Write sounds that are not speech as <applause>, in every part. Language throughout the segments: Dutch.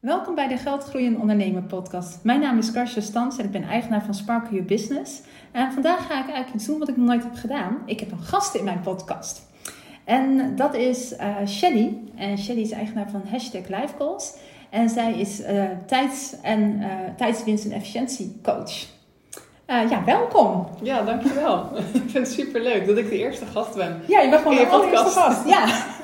Welkom bij de Geldgroeien Ondernemer podcast. Mijn naam is Karsje Stans en ik ben eigenaar van Spark Your Business. En vandaag ga ik eigenlijk iets doen wat ik nog nooit heb gedaan. Ik heb een gast in mijn podcast. En dat is uh, Shelly. En Shelly is eigenaar van Hashtag Life Goals. En zij is uh, tijds- en, uh, tijdswinst- en efficiëntiecoach. ja, welkom. Ja, dankjewel. <laughs> ik vind het super leuk dat ik de eerste gast ben. Ja, je bent gewoon de allereerste gast. Ja. <laughs>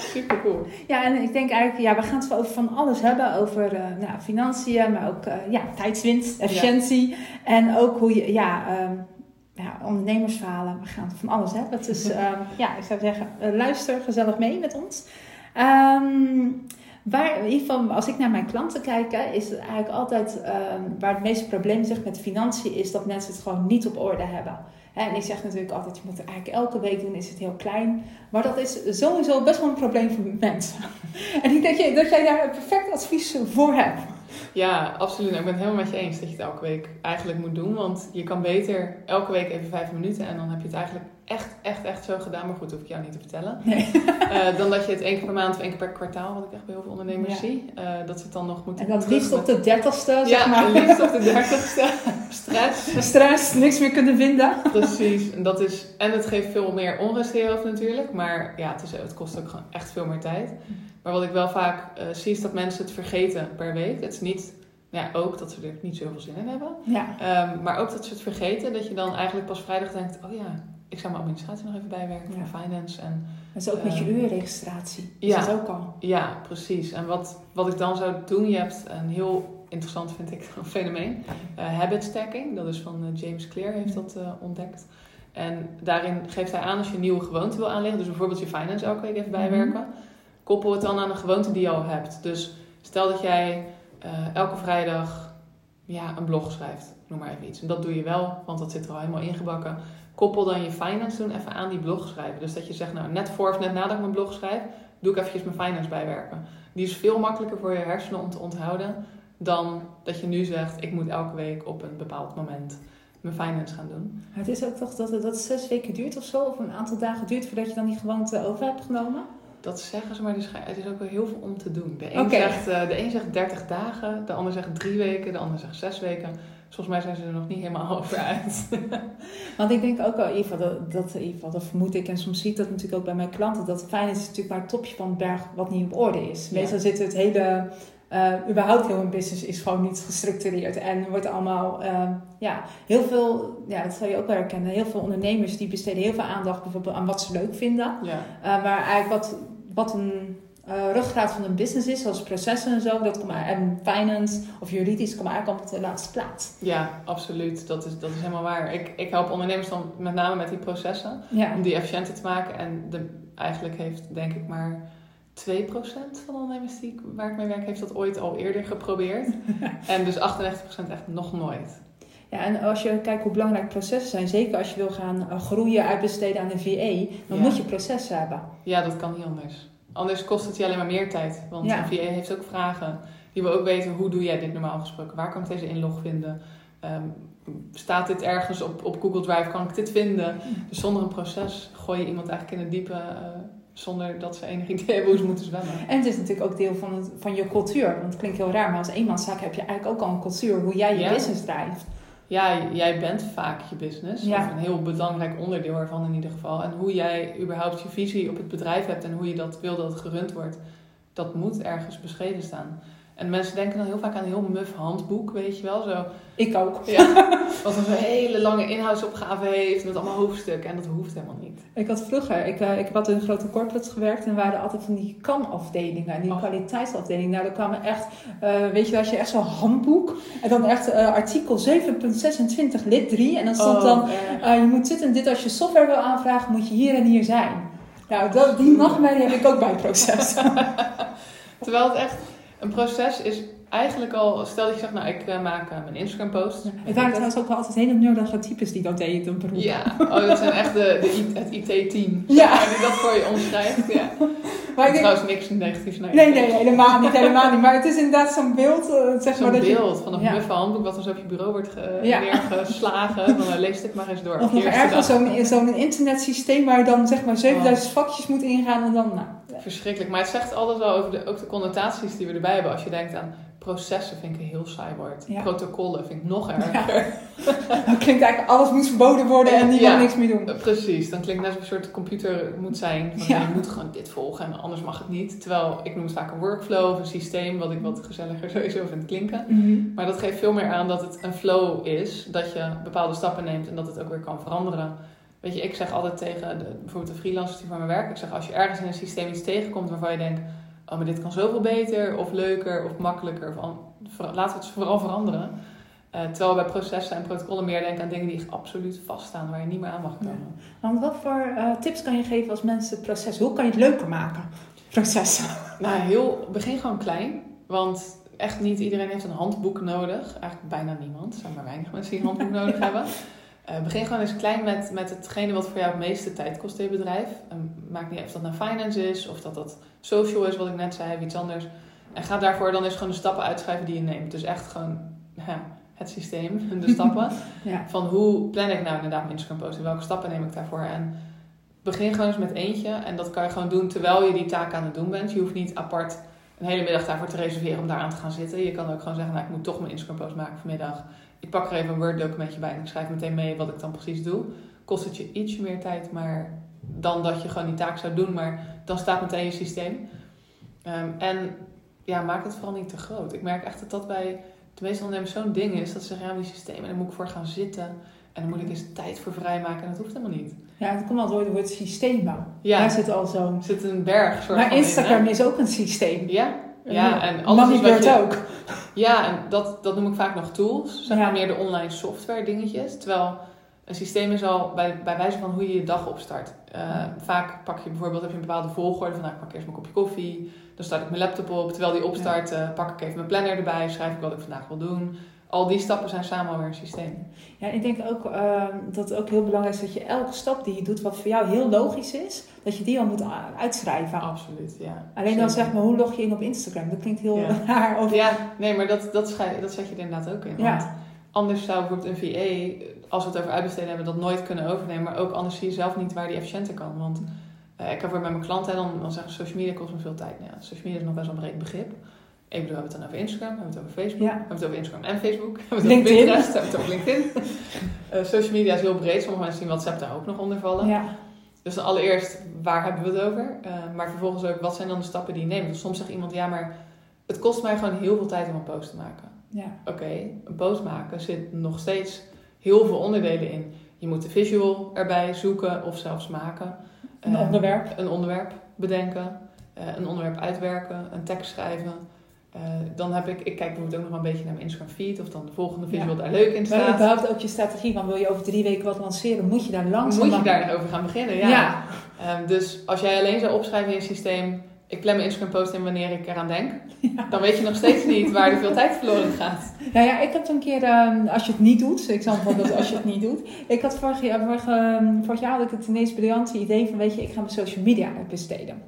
Super cool. Ja, en ik denk eigenlijk, ja, we gaan het over van alles hebben. Over uh, nou, financiën, maar ook uh, ja, tijdswinst, efficiëntie. Ja. En ook hoe je, ja, um, ja, ondernemersverhalen. We gaan van alles hebben. Dus um, <laughs> ja, ik zou zeggen, uh, luister gezellig mee met ons. Um, waar, in ieder geval, als ik naar mijn klanten kijk, is het eigenlijk altijd waar het meeste probleem zit met financiën, is dat mensen het gewoon niet op orde hebben. En ik zeg natuurlijk altijd, je moet het eigenlijk elke week doen, is het heel klein. Maar dat is sowieso best wel een probleem voor mensen. <laughs> En ik denk dat jij daar een perfect advies voor hebt. Ja, absoluut. Ik ben het helemaal met je eens dat je het elke week eigenlijk moet doen. Want je kan beter elke week even vijf minuten en dan heb je het eigenlijk echt, echt, echt zo gedaan. Maar goed, hoef ik jou niet te vertellen. Nee. Uh, <laughs> dan dat je het één keer per maand of één keer per kwartaal, wat ik echt bij heel veel ondernemers ja. zie. Uh, dat ze het dan nog moeten En dat liefst op de dertigste, zeg ja, maar. Ja, liefst op de dertigste. <laughs> Stress. Stress, niks meer kunnen vinden. Precies. En, dat is, en het geeft veel meer onrust in je hoofd natuurlijk. Maar ja, het, is, het kost ook gewoon echt veel meer tijd. Maar wat ik wel vaak uh, zie is dat mensen het vergeten per week. Het is niet, ja, ook dat ze er niet zoveel zin in hebben. Ja. Um, maar ook dat ze het vergeten. Dat je dan eigenlijk pas vrijdag denkt, oh ja, ik zou mijn administratie nog even bijwerken Ja. voor finance. En, Dat is ook met je Ehm, uurregistratie. Is ja. dat ook al? ja, precies. En wat, wat ik dan zou doen, je hebt een heel interessant, vind ik, een <laughs> fenomeen. Eh, habit stacking, dat is van eh, James Clear, heeft dat eh, ontdekt. En daarin geeft hij aan als je een nieuwe gewoonte wil aanleggen, dus bijvoorbeeld je finance elke week even bijwerken, koppel het dan aan een gewoonte die je al hebt. Dus stel dat jij eh, elke vrijdag ja, een blog schrijft, noem maar even iets. En dat doe je wel, want dat zit er al helemaal ingebakken. Koppel dan je finance doen even aan die blog schrijven. Dus dat je zegt, nou net voor of net nadat ik mijn blog schrijf, doe ik eventjes mijn finance bijwerken. Die is veel makkelijker voor je hersenen om te onthouden dan dat je nu zegt, ik moet elke week op een bepaald moment mijn finance gaan doen. Het is ook toch dat het, dat zes weken duurt of zo, of een aantal dagen duurt voordat je dan die gewoonte over hebt genomen? Dat zeggen ze, maar is- het is ook wel heel veel om te doen. De een, zegt, eh, de een zegt 30 dagen, de ander zegt drie weken, de ander zegt zes weken. Volgens mij zijn ze er nog niet helemaal <laughs> over uit. <laughs> Want ik denk ook wel, dat, dat, dat vermoed ik, en soms zie ik dat natuurlijk ook bij mijn klanten, dat finance is natuurlijk maar het topje van het berg wat niet op orde is. Ja. Meestal zit het hele, eh, überhaupt heel een business is gewoon niet gestructureerd en wordt allemaal, eh, ja, heel veel, ja, dat zal je ook wel herkennen, heel veel ondernemers die besteden heel veel aandacht bijvoorbeeld aan wat ze leuk vinden. ja. Uh, maar eigenlijk wat, wat een uh, ruggraat van een business is, zoals processen en zo, dat komt, en finance of juridisch, komt eigenlijk allemaal op de laatste plaats. ja, absoluut. Dat is, dat is helemaal waar. Ik, ik help ondernemers dan met name met die processen. Ja. om die efficiënter te maken. En de, eigenlijk heeft denk ik maar 2% van de ondernemers die, waar ik mee werk, heeft dat ooit al eerder geprobeerd. <laughs> en dus 98% echt nog nooit. Ja, en als je kijkt hoe belangrijk processen zijn, zeker als je wil gaan uh, groeien, uitbesteden aan een VA, dan Ja. moet je processen hebben. Ja, dat kan niet anders. Anders kost het je alleen maar meer tijd. Want Ja. een VA heeft ook vragen. Die wil ook weten, hoe doe jij dit normaal gesproken? Waar kan ik deze inlog vinden? Ehm, staat dit ergens op, op Google Drive? Kan ik dit vinden? Dus zonder een proces gooi je iemand eigenlijk in het diepe... eh, zonder dat ze enig idee hebben hoe ze moeten zwemmen. En het is natuurlijk ook deel van, het, van je cultuur. Want het klinkt heel raar, maar als eenmanszaak heb je eigenlijk ook al een cultuur hoe jij je Ja. business drijft. Ja, jij bent vaak je business. Ja. Of een heel belangrijk onderdeel ervan in ieder geval. En hoe jij überhaupt je visie op het bedrijf hebt en hoe je dat wil dat het gerund wordt, dat moet ergens beschreven staan. En mensen denken dan heel vaak aan een heel muf handboek, weet je wel. Zo, Ik ook. ja, <laughs> wat een hele lange inhoudsopgave heeft met allemaal hoofdstukken. En dat hoeft helemaal niet. Ik had vroeger, ik, uh, ik heb altijd in grote corporates gewerkt en waren altijd van die kanafdelingen, die Oh. kwaliteitsafdelingen. Nou, daar kwamen echt, uh, weet je wel, als je echt zo'n handboek en dan echt uh, artikel 7.26 lid 3 en dan stond Oh, dan, je moet dit en dit als je software wil aanvragen, moet je hier en hier zijn. Nou, dat, die nachtmerrie heb ik ook bij het proces. <laughs> Terwijl het echt een proces is eigenlijk al, stel dat je zegt, nou ik uh, maak uh, mijn Instagram post. Het waren trouwens ook wel altijd hele nerdige types die dat deden, een beroep. Ja, oh, dat zijn echt de, de, het IT-team. Ja. Die dat voor je omschrijft. Ja. <laughs> Maar ik Trouwens, niks negatiefs. Nee, Nee, nee, helemaal niet, helemaal niet. Maar het is inderdaad zo'n beeld, eh, zeg Zo'n maar. dat je- beeld van een Ja. muffe handboek wat zo op je bureau wordt Ja. neergeslagen. Dan eh, lees dit maar eens door. Of nog ergens zo'n zo'n internetsysteem waar je dan zeg maar 7000 vakjes moet ingaan en dan, nou, Verschrikkelijk. Maar het zegt alles wel over de, ook de connotaties die we erbij hebben. Als je denkt aan processen, vind ik een heel saai woord. Ja. Protocollen vind ik nog erger. <laughs> dan klinkt eigenlijk alles moet verboden worden en die Ja. niks meer doen. Precies, dan klinkt net een soort computer moet zijn. Van, Ja. Je moet gewoon dit volgen en anders mag het niet. Terwijl ik noem het vaak een workflow of een systeem, wat ik wat gezelliger sowieso vind klinken. Mhm. Maar dat geeft veel meer aan dat het een flow is. Dat je bepaalde stappen neemt en dat het ook weer kan veranderen. Weet je, ik zeg altijd tegen de, bijvoorbeeld de freelancers die voor me werken. Ik zeg als je ergens in een systeem iets tegenkomt waarvan je denkt... Oh, maar dit kan zoveel beter of leuker of makkelijker. Of laten we het vooral veranderen. Eh, terwijl we bij processen en protocollen meer denken aan dingen die absoluut vaststaan. Waar je niet meer aan mag komen. Want wat voor eh, tips kan je geven als mensen het proces, hoe kan je het leuker maken? Processen. Nou, heel, begin gewoon klein. Want echt niet iedereen heeft een handboek nodig. Eigenlijk bijna niemand. Er zijn maar weinig mensen die een handboek nodig <laughs> hebben. Eh, begin gewoon eens klein met, met hetgene wat voor jou het meeste tijd kost in je bedrijf. En maakt niet uit of dat nou finance is of dat dat social is, wat ik net zei, of iets anders. En ga daarvoor dan eens gewoon de stappen uitschrijven die je neemt. Dus echt gewoon ja, het systeem, de <laughs> stappen. Ja. Van hoe plan ik nou inderdaad mijn Instagram post en welke stappen neem ik daarvoor. En begin gewoon eens met eentje. En dat kan je gewoon doen terwijl je die taak aan het doen bent. Je hoeft niet apart een hele middag daarvoor te reserveren om daar aan te gaan zitten. Je kan ook gewoon zeggen, nou ik moet toch mijn Instagram post maken vanmiddag. Ik pak er even een Word documentje bij en ik schrijf meteen mee wat ik dan precies doe. Kost het je ietsje meer tijd maar dan dat je gewoon die taak zou doen. Maar dan staat meteen je systeem. Ehm, en ja, maak het vooral niet te groot. Ik merk echt dat dat bij de meeste ondernemers zo'n ding is. Dat ze zeggen, ja, die systemen, daar moet ik voor gaan zitten. En dan moet ik eens tijd voor vrijmaken. En dat hoeft helemaal niet. ja, het komt al door het woord systeembouw. Ja, Daar zit al zo'n... zit een berg soort Maar in, Instagram is ook een systeem. Ja, ja, en alles wat je- ook. ja, en dat, dat noem ik vaak nog tools. Zeg Ja. maar meer de online software dingetjes. Terwijl een systeem is al bij, bij wijze van hoe je je dag opstart. Eh, vaak pak je bijvoorbeeld, heb je een bepaalde volgorde. Van nou, ik pak eerst mijn kopje koffie. Dan start ik mijn laptop op. Terwijl die opstart, eh, pak ik even mijn planner erbij. Schrijf ik wat ik vandaag wil doen. Al die stappen zijn samen alweer een systeem. Ja, ik denk ook ehm, dat het ook heel belangrijk is dat je elke stap die je doet, wat voor jou heel logisch is, dat je die al moet uitschrijven. Absoluut, ja. Alleen dan zeg maar, hoe log je in op Instagram? Dat klinkt heel Ja. <laughs> raar. Of, Ja, nee, maar dat, dat, schrijf, dat zet je er inderdaad ook in. Ja. Want anders zou bijvoorbeeld een VA, als we het over uitbesteden hebben, dat nooit kunnen overnemen. Maar ook anders zie je zelf niet waar die efficiënter kan. Want eh, ik heb weer met mijn klanten, dan, dan zeggen ze social media kost me veel tijd. Nou ja, social media is nog best wel een breed begrip. Ik bedoel, we hebben het dan over Instagram, we hebben het over Facebook, Ja. we hebben het over Instagram en Facebook, we hebben het LinkedIn. over Pinterest, we hebben het over LinkedIn. <laughs> Eh, social media is heel breed, sommige mensen zien WhatsApp daar ook nog onder vallen. ja. Dus dan allereerst, waar hebben we het over? Eh, maar vervolgens ook, wat zijn dan de stappen die je neemt? Dus soms zegt iemand, ja, maar het kost mij gewoon heel veel tijd om een post te maken. ja. Oké, een post maken zit nog steeds heel veel onderdelen in. Je moet de visual erbij zoeken of zelfs maken. Een Eh, onderwerp. Een onderwerp bedenken. een onderwerp uitwerken. Een tekst schrijven. Eh, dan heb ik, ik kijk bijvoorbeeld ook nog een beetje naar mijn Instagram feed. Of dan de volgende visual daar leuk in Maar staat. überhaupt ook je strategie, want wil je over drie weken wat lanceren, moet je daar langzaam Moet je daar over gaan beginnen, ja. Ja. Ehm, dus als jij alleen zou opschrijven in je systeem... Ik plan mijn Instagram post in wanneer ik eraan denk. Dan weet je nog steeds niet waar er veel tijd verloren gaat. Nou ja, ik heb een keer, ehm, als je het niet doet, ik zal dat als je het niet doet. Ik had vorig jaar, vorig, ehm, vorig jaar had ik het ineens briljante idee van, weet je, ik ga mijn social media besteden.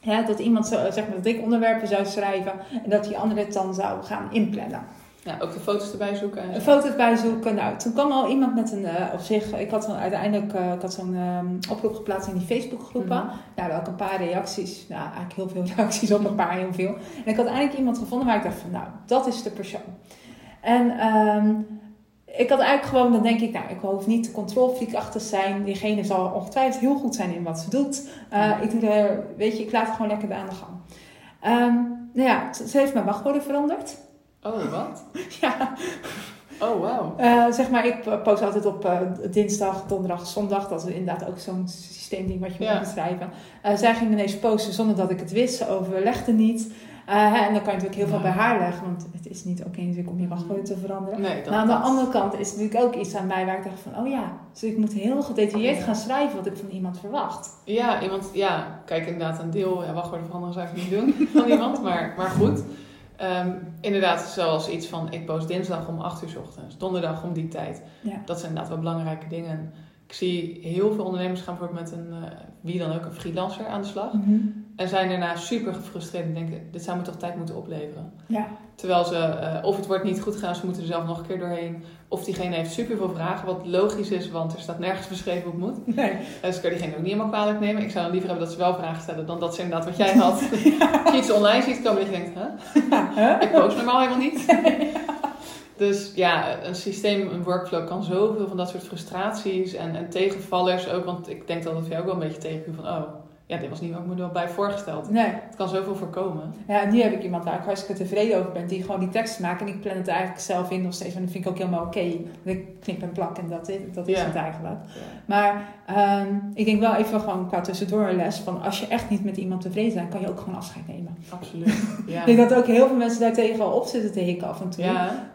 Ja, dat iemand, zo, zeg maar, dat ik onderwerpen zou schrijven en dat die andere het dan zou gaan inplannen. Ja, ook de foto's erbij zoeken. En zo. Foto's bijzoeken. Nou, toen kwam al iemand met een, eh, op zich, ik had dan uiteindelijk eh, ik had zo'n ehm, oproep geplaatst in die Facebookgroepen. Nou, daar had ik een paar reacties. Nou, eigenlijk heel veel <laughs> reacties op, een paar heel veel. En ik had eindelijk iemand gevonden waar ik dacht van, nou, dat is de persoon. En ehm, ik had eigenlijk gewoon, dan denk ik, nou, ik hoef niet de controlfreak achter te zijn. Diegene zal ongetwijfeld heel goed zijn in wat ze doet. Eh, ik doe er, weet je, ik laat het gewoon lekker aan de gang. Ehm, nou ja, ze ze heeft mijn wachtwoorden veranderd. Oh, wat? <laughs> ja, Oh, wauw. eh, zeg maar, ik post altijd op eh, dinsdag, donderdag, zondag. Dat is inderdaad ook zo'n systeemding wat je Ja. moet beschrijven. Zij ging ineens posten zonder dat ik het wist. Ze overlegde niet. Eh, en dan kan je natuurlijk heel veel bij haar leggen. Want het is niet oké natuurlijk om je wachtwoorden te veranderen. Nee, Maar aan de andere kant is natuurlijk ook iets aan mij waar ik dacht van... Oh ja, dus ik moet heel gedetailleerd gaan schrijven wat ik van iemand verwacht. Ja, iemand, ja, kijk inderdaad een deel, ja, wachtwoorden veranderen zou ik niet doen <laughs> van iemand, maar, maar goed. Ehm, inderdaad, zoals iets van, ik post dinsdag om 8 uur 's ochtends, donderdag om die tijd. Ja. Dat zijn inderdaad wel belangrijke dingen. Ik zie heel veel ondernemers gaan bijvoorbeeld met een, uh, wie dan ook, een freelancer aan de slag. Mhm. En zijn daarna super gefrustreerd en denken, dit zou me toch tijd moeten opleveren. Ja. Terwijl ze, uh, of het wordt niet goed gedaan, ze moeten er zelf nog een keer doorheen. Of diegene heeft super veel vragen, wat logisch is, want er staat nergens <laughs> beschreven hoe het moet. Nee. Dus ik kan diegene ook niet helemaal kwalijk nemen. Ik zou dan liever hebben dat ze wel vragen stellen dan dat ze inderdaad wat jij <laughs> had. Als je iets online ziet komen dat je denkt, huh? Ik post normaal helemaal niet. <laughs> Dus ja, een systeem, een workflow kan zoveel van dat soort frustraties en, en tegenvallers ook. Want ik denk dat voor jou ook wel een beetje tegenviel van, oh, ja, dit was niet wat ik me er bij voorgesteld. Nee. Het kan zoveel voorkomen. Ja, en nu heb ik iemand waar ik hartstikke tevreden over ben, die gewoon die tekst maakt. En ik plan het eigenlijk zelf in nog steeds. En dat vind ik ook helemaal oké. Ik knip en plak en dat is, dat is Ja. het eigenlijk. Ja. Maar ehm, ik denk wel even gewoon qua tussendoor een les van als je echt niet met iemand tevreden bent, kan je ook gewoon afscheid nemen. Absoluut. <laughs> Ja. Ik denk dat ook heel veel mensen daar tegen al op zitten te hikken af en toe.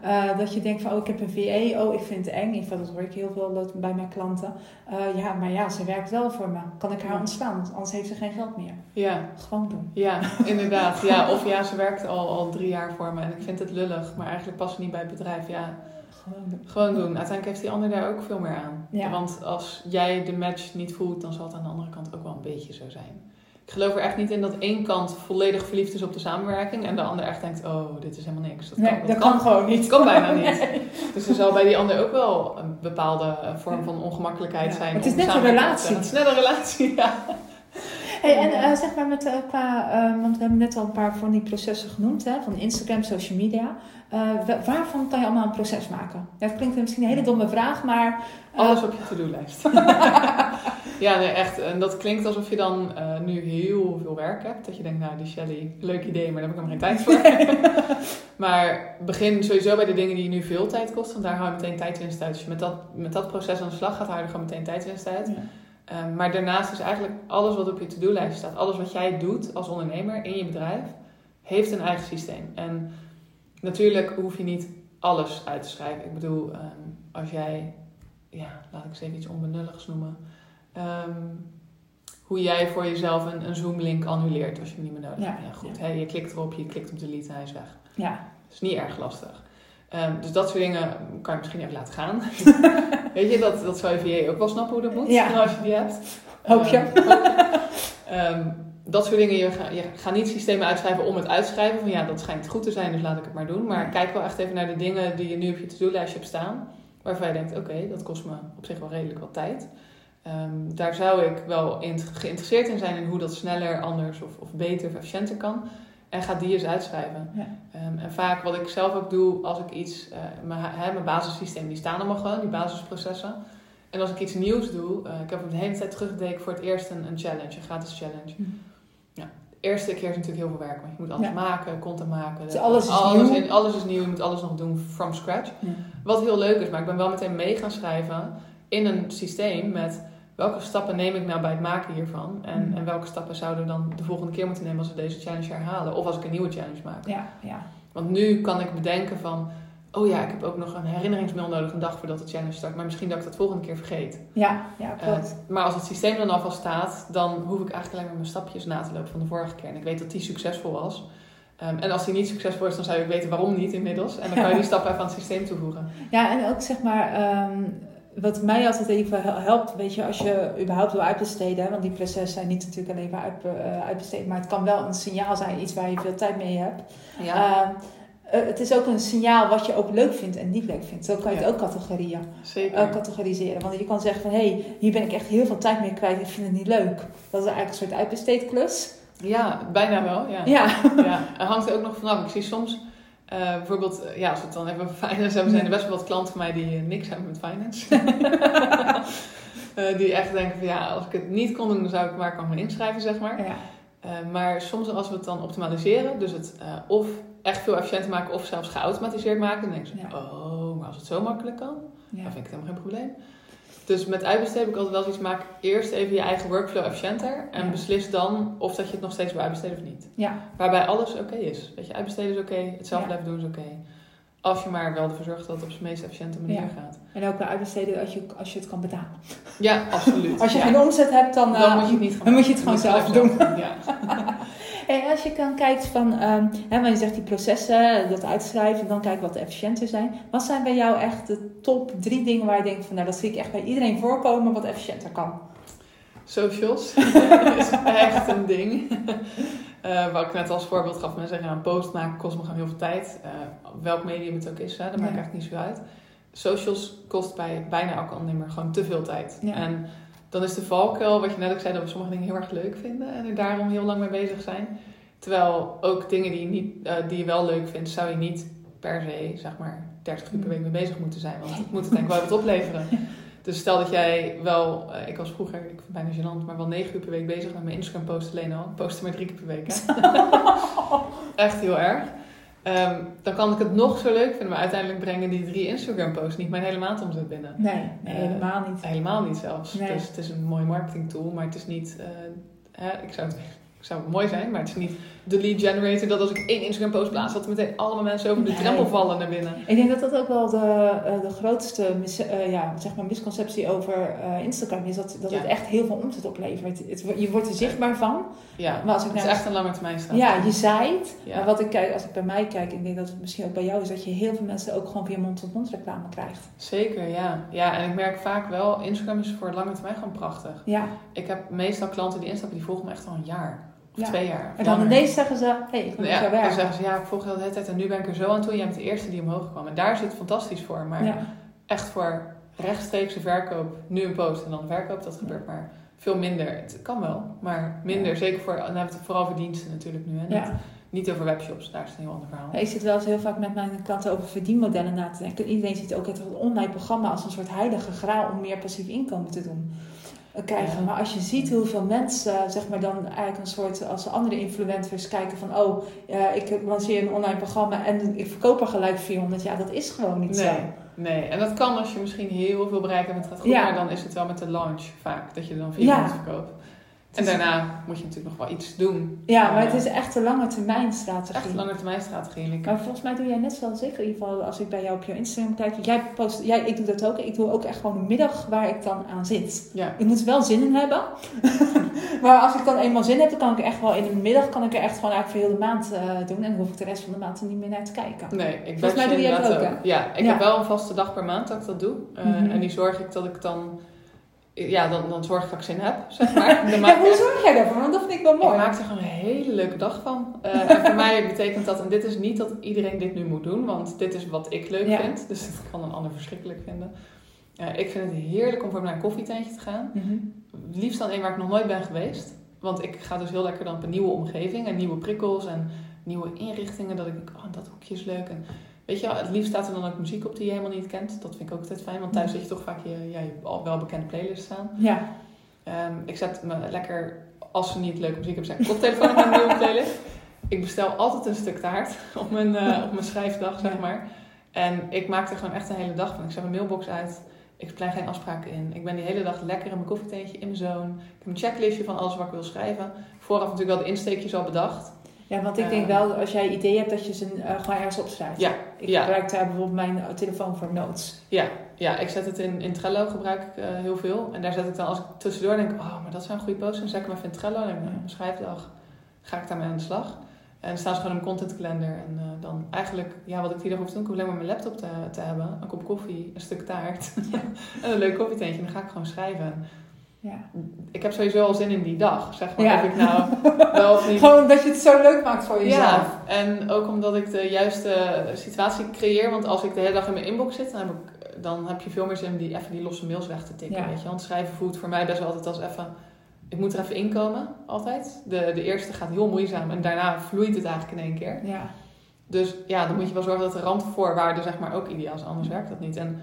Eh, dat je denkt van, oh, ik heb een VA, oh, ik vind het eng. Geval, dat hoor ik heel veel bij mijn klanten. Eh, ja, maar ja, ze werkt wel voor me. Kan ik haar ontslaan? Want anders heeft ze geen geld meer. ja. Gewoon doen. Ja, <laughs> inderdaad. Ja, of ja, ze werkt al, al drie jaar voor me en ik vind het lullig, maar eigenlijk past ze niet bij het bedrijf. Ja, Gewoon doen. gewoon doen. Uiteindelijk heeft die ander daar ook veel meer aan. Ja. Want als jij de match niet voelt, dan zal het aan de andere kant ook wel een beetje zo zijn. Ik geloof er echt niet in dat één kant volledig verliefd is op de samenwerking en de ander echt denkt, oh, dit is helemaal niks. Dat Nee, kan, dat kan gewoon Dat niet. kan bijna niet. <laughs> Dus er zal bij die ander ook wel een bepaalde eh, vorm van ongemakkelijkheid Ja. zijn. Het is net een relatie. Het is net een relatie, <laughs> ja. Hey, en eh, zeg maar met, eh, qua, eh, want we hebben net al een paar van die processen genoemd, hè, van Instagram, social media. Wa- waarvan kan je allemaal een proces maken? Ja, dat klinkt misschien een hele domme vraag, maar... Alles op je to-do-lijst. <laughs> ja, nee, echt. En dat klinkt alsof je dan nu heel veel werk hebt. Dat je denkt, nou, die Shelly, leuk idee, maar daar heb ik helemaal geen tijd voor. <laughs> maar begin sowieso bij de dingen die je nu veel tijd kosten. Want daar hou je meteen tijdwinst uit. Als je met dat, met dat proces aan de slag gaat, hou je er gewoon meteen tijdwinst uit. Ja. Ehm, maar daarnaast is eigenlijk alles wat op je to-do-lijst staat, alles wat jij doet als ondernemer in je bedrijf, heeft een eigen systeem. En natuurlijk hoef je niet alles uit te schrijven. Ik bedoel, ehm, als jij, ja, laat ik eens even iets onbenulligs noemen. Ehm, hoe jij voor jezelf een, een Zoom-link annuleert als je hem niet meer nodig hebt. Ja, goed. Je klikt erop, je klikt op delete en hij is weg. ja, Dat is niet erg lastig. Ehm, dus dat soort dingen kan je misschien even laten gaan. <laughs> Weet je, dat, dat zou je VA ook wel snappen hoe dat moet, Ja. als je die hebt. Hoop je. Ehm, dat soort dingen, je je gaat niet systemen uitschrijven om het uitschrijven. Van ja, dat schijnt goed te zijn, dus laat ik het maar doen. Maar kijk wel echt even naar de dingen die je nu op je to-do-lijstje hebt staan. Waarvan je denkt, oké, dat kost me op zich wel redelijk wat tijd. Daar zou ik wel in, geïnteresseerd in zijn in hoe dat sneller, anders of, of beter of efficiënter kan. En ga die eens uitschrijven. Ja. Ehm, en vaak wat ik zelf ook doe als ik iets, eh, mijn, hè, mijn basissysteem, die staan allemaal gewoon, die basisprocessen. En als ik iets nieuws doe, eh, ik heb hem de hele tijd teruggedekt voor het eerst een, een challenge, een gratis challenge. Hm. Ja, de eerste keer is natuurlijk heel veel werk, want je moet alles Ja. maken, content maken. Dus alles is nieuw. in- alles is nieuw, je moet alles nog doen from scratch. Ja. Wat heel leuk is, maar ik ben wel meteen mee gaan schrijven in een systeem met welke stappen neem ik nou bij het maken hiervan? En, Mhm. en welke stappen zouden we dan de volgende keer moeten nemen als we deze challenge herhalen? Of als ik een nieuwe challenge maak. ja, ja. Want nu kan ik bedenken van, oh ja, ik heb ook nog een herinneringsmail nodig een dag voordat de challenge start. Maar misschien dat ik dat volgende keer vergeet. Ja, ja, Eh, klopt. maar als het systeem dan alvast staat, dan hoef ik eigenlijk alleen maar mijn stapjes na te lopen van de vorige keer. En ik weet dat die succesvol was. Ehm, en als die niet succesvol is, dan zou ik weten waarom niet inmiddels. En dan kan je <laughs> die stappen even aan het systeem toevoegen. Ja, en ook zeg maar, ehm, wat mij altijd even hel- helpt, weet je, als je überhaupt wil uitbesteden, hè, want die processen zijn niet natuurlijk alleen maar uit, eh, uitbesteed, maar het kan wel een signaal zijn, iets waar je veel tijd mee hebt. Ehm, eh, het is ook een signaal wat je ook leuk vindt en niet leuk vindt. Zo kan je Ja. het ook categorieën, zeker. eh, categoriseren. Want je kan zeggen van, hé, hey, hier ben ik echt heel veel tijd mee kwijt, ik vind het niet leuk. Dat is eigenlijk een soort uitbesteedklus. Ja, bijna wel. Ja. Ja, ja. Er hangt er ook nog vanaf. Ik zie soms, eh, bijvoorbeeld, eh, ja, als we het dan even over finance hebben, zijn er best wel wat klanten van mij die eh, niks hebben met finance. <laughs> Die echt denken van ja, als ik het niet kon doen, dan zou ik maar kan me inschrijven, zeg maar. ja, maar soms als we het dan optimaliseren, dus het of echt veel efficiënter maken of zelfs geautomatiseerd maken, dan denken ze, Ja. oh, maar als het zo makkelijk kan, ja. dan vind ik het helemaal geen probleem. Dus met uitbesteden heb ik altijd wel zoiets, maak eerst even je eigen workflow efficiënter en Ja. beslis dan of dat je het nog steeds wil uitbesteden of niet. ja. Waarbij alles oké is. Weet je, uitbesteden is oké, het zelf blijven doen is oké. Als je maar wel ervoor zorgt dat het op zijn meest efficiënte manier Ja. gaat. En ook bij uitbesteden als je, als je het kan betalen. Ja, absoluut. <laughs> Als je Ja. geen omzet hebt, dan, dan eh, moet je het niet dan moet je het doen. gewoon zelf zelf doen. Ja. <laughs> En als je dan kijkt van, um, hè, maar je zegt die processen, dat uitschrijven, dan kijken wat de efficiënter zijn. Wat zijn bij jou echt de top drie dingen waar je denkt van, nou dat zie ik echt bij iedereen voorkomen wat efficiënter kan? Socials <laughs> is echt een ding. Uh, wat ik net als voorbeeld gaf, mensen zeggen, een post maken kost me gewoon heel veel tijd. Uh, welk medium het ook is, hè, dat maakt eigenlijk niet zo uit. Socials kost bij bijna elke ondernemer gewoon te veel tijd. En dan is de valkuil, wat je net ook zei, dat we sommige dingen heel erg leuk vinden en er daarom heel lang mee bezig zijn. Terwijl ook dingen die je, niet, uh, die je wel leuk vindt, zou je niet per se, zeg maar, 30 uur per week mee bezig moeten zijn. Want het moet het denk ik wel wat opleveren. Dus stel dat jij wel, uh, ik was vroeger, ik vind het bijna gênant, maar wel 9 uur per week bezig met mijn Instagram post alleen al. Ik postte maar drie keer per week. Hè? <laughs> Echt heel erg. Um, dan kan ik het nog zo leuk vinden, maar uiteindelijk brengen die drie Instagram posts niet mijn hele maand omzet binnen. Nee, nee uh, helemaal niet. Helemaal niet zelfs. Nee. Dus het is een mooi marketing tool, maar het is niet, uh, hè, ik zou het zou mooi zijn, maar het is niet de lead generator dat als ik één Instagram post plaats, dat er meteen allemaal mensen over de nee. drempel vallen naar binnen. Ik denk dat dat ook wel de, uh, de grootste mis, uh, ja, zeg maar misconceptie over uh, Instagram is. Dat, dat ja. het echt heel veel omzet oplevert. Het, je wordt er zichtbaar van. Ja, maar als ik het is echt een lange termijn straat. Ja, je zaait. Ja. Maar wat ik kijk, als ik bij mij kijk, ik denk dat het misschien ook bij jou is, dat je heel veel mensen ook gewoon via mond-tot-mond reclame krijgt. Zeker, ja. Ja, en ik merk vaak wel, Instagram is voor lange termijn gewoon prachtig. Ja. Ik heb meestal klanten die instappen, die volgen me echt al een jaar. Of ja. twee jaar. En dan ineens zeggen ze, hé, hey, ik moet ja, zo werken. Dan zeggen ze, ja, ik volg je de hele tijd en nu ben ik er zo aan toe. Jij bent de eerste die omhoog kwam. En daar zit het fantastisch voor. Maar ja. echt voor rechtstreekse verkoop, nu een post en dan verkoop, dat gebeurt maar veel minder. Het kan wel, maar minder. Zeker voor, dan hebben we het vooral voor diensten natuurlijk nu. Hè? Niet, niet over webshops, daar is het een heel ander verhaal. ik zit wel eens heel vaak met mijn klanten over verdienmodellen na te denken. Iedereen ziet ook het online programma als een soort heilige graal om meer passief inkomen te doen krijgen. Maar als je ziet hoeveel mensen, zeg maar dan eigenlijk een soort als andere influencers kijken van oh, ik lanceer een online programma en ik verkoop er gelijk 400. Ja, dat is gewoon niet nee, zo. Nee, en dat kan als je misschien heel veel bereikt hebt met het gaat goed, ja. maar dan is het wel met de launch vaak dat je dan 400 ja. verkoopt. En daarna moet je natuurlijk nog wel iets doen. Ja, maar het is echt een lange termijn strategie. Echt een lange termijn strategie. Maar volgens mij doe jij net zoals ik. In ieder geval als ik bij jou op je Instagram kijk. Jij post, jij, ik doe dat ook. Ik doe ook echt gewoon een middag waar ik dan aan zit. Ja. Ik moet er wel zin in hebben. <laughs> maar als ik dan eenmaal zin heb, dan kan ik echt wel in een middag kan ik er echt gewoon eigenlijk voor heel de maand uh, doen. En dan hoef ik de rest van de maand er niet meer naar te kijken. Nee, ik Volgens mij doe jij dat ook. ook. Ja, ik ja. heb wel een vaste dag per maand dat ik dat doe. Uh, mm -hmm. En die zorg ik dat ik dan ja, dan, dan zorg ik dat ik zin heb, zeg maar. <laughs> ja, hoe zorg jij daarvoor? Want dat vind ik wel mooi. Ik maak er gewoon een hele leuke dag van. Uh, en voor <laughs> mij betekent dat, en dit is niet dat iedereen dit nu moet doen, want dit is wat ik leuk ja. vind. Dus dat kan een ander verschrikkelijk vinden. Uh, ik vind het heerlijk om voor naar een koffietentje te gaan. Mm -hmm. Liefst dan een waar ik nog nooit ben geweest. Want ik ga dus heel lekker dan op een nieuwe omgeving en nieuwe prikkels en nieuwe inrichtingen. Dat ik denk, oh, dat hoekje is leuk. En Weet je, het liefst staat er dan ook muziek op die je helemaal niet kent. Dat vind ik ook altijd fijn, want thuis zit je toch vaak je, ja, je al wel bekende playlist staan. Ja. Um, ik zet me lekker, als ze niet leuke muziek hebben, ik koptelefoon op mijn nieuwe <laughs> playlist. Ik bestel altijd een stuk taart <laughs> op mijn, uh, op mijn schrijfdag, zeg maar. En ik maak er gewoon echt een hele dag van. Ik zet mijn mailbox uit. Ik plan geen afspraken in. Ik ben die hele dag lekker in mijn koffietentje, in mijn zone. Ik heb een checklistje van alles wat ik wil schrijven. Vooraf natuurlijk wel de insteekjes al bedacht. Ja, want ik denk wel, als jij idee hebt, dat je ze uh, gewoon ergens opschrijft. Ja. Ik ja. gebruik daar bijvoorbeeld mijn telefoon voor notes. Ja, ja ik zet het in, in Trello, gebruik ik uh, heel veel. En daar zet ik dan, als ik tussendoor denk, oh, maar dat zijn goede posts, dan zet ik hem even in Trello. En dan een schrijfdag ga ik daarmee aan de slag. En dan staan ze gewoon in mijn content calendar. En uh, dan eigenlijk, ja, wat ik die dag hoef te doen, ik hoef alleen maar mijn laptop te, te hebben. Een kop koffie, een stuk taart. Ja. <laughs> en een leuk koffietentje. En dan ga ik gewoon schrijven. Ja. Ik heb sowieso al zin in die dag, zeg maar. Ja. Of ik nou <laughs> wel of niet... Gewoon dat je het zo leuk maakt voor jezelf. Ja, en ook omdat ik de juiste situatie creëer. Want als ik de hele dag in mijn inbox zit, dan heb, ik, dan heb je veel meer zin om die, even die losse mails weg te tikken. Ja. Weet je? Want schrijven voelt voor mij best wel altijd als even... Ik moet er even inkomen, altijd. De, de eerste gaat heel moeizaam en daarna vloeit het eigenlijk in één keer. Ja. Dus ja, dan moet je wel zorgen dat de randvoorwaarden zeg maar ook ideaal zijn. Anders werkt dat niet. En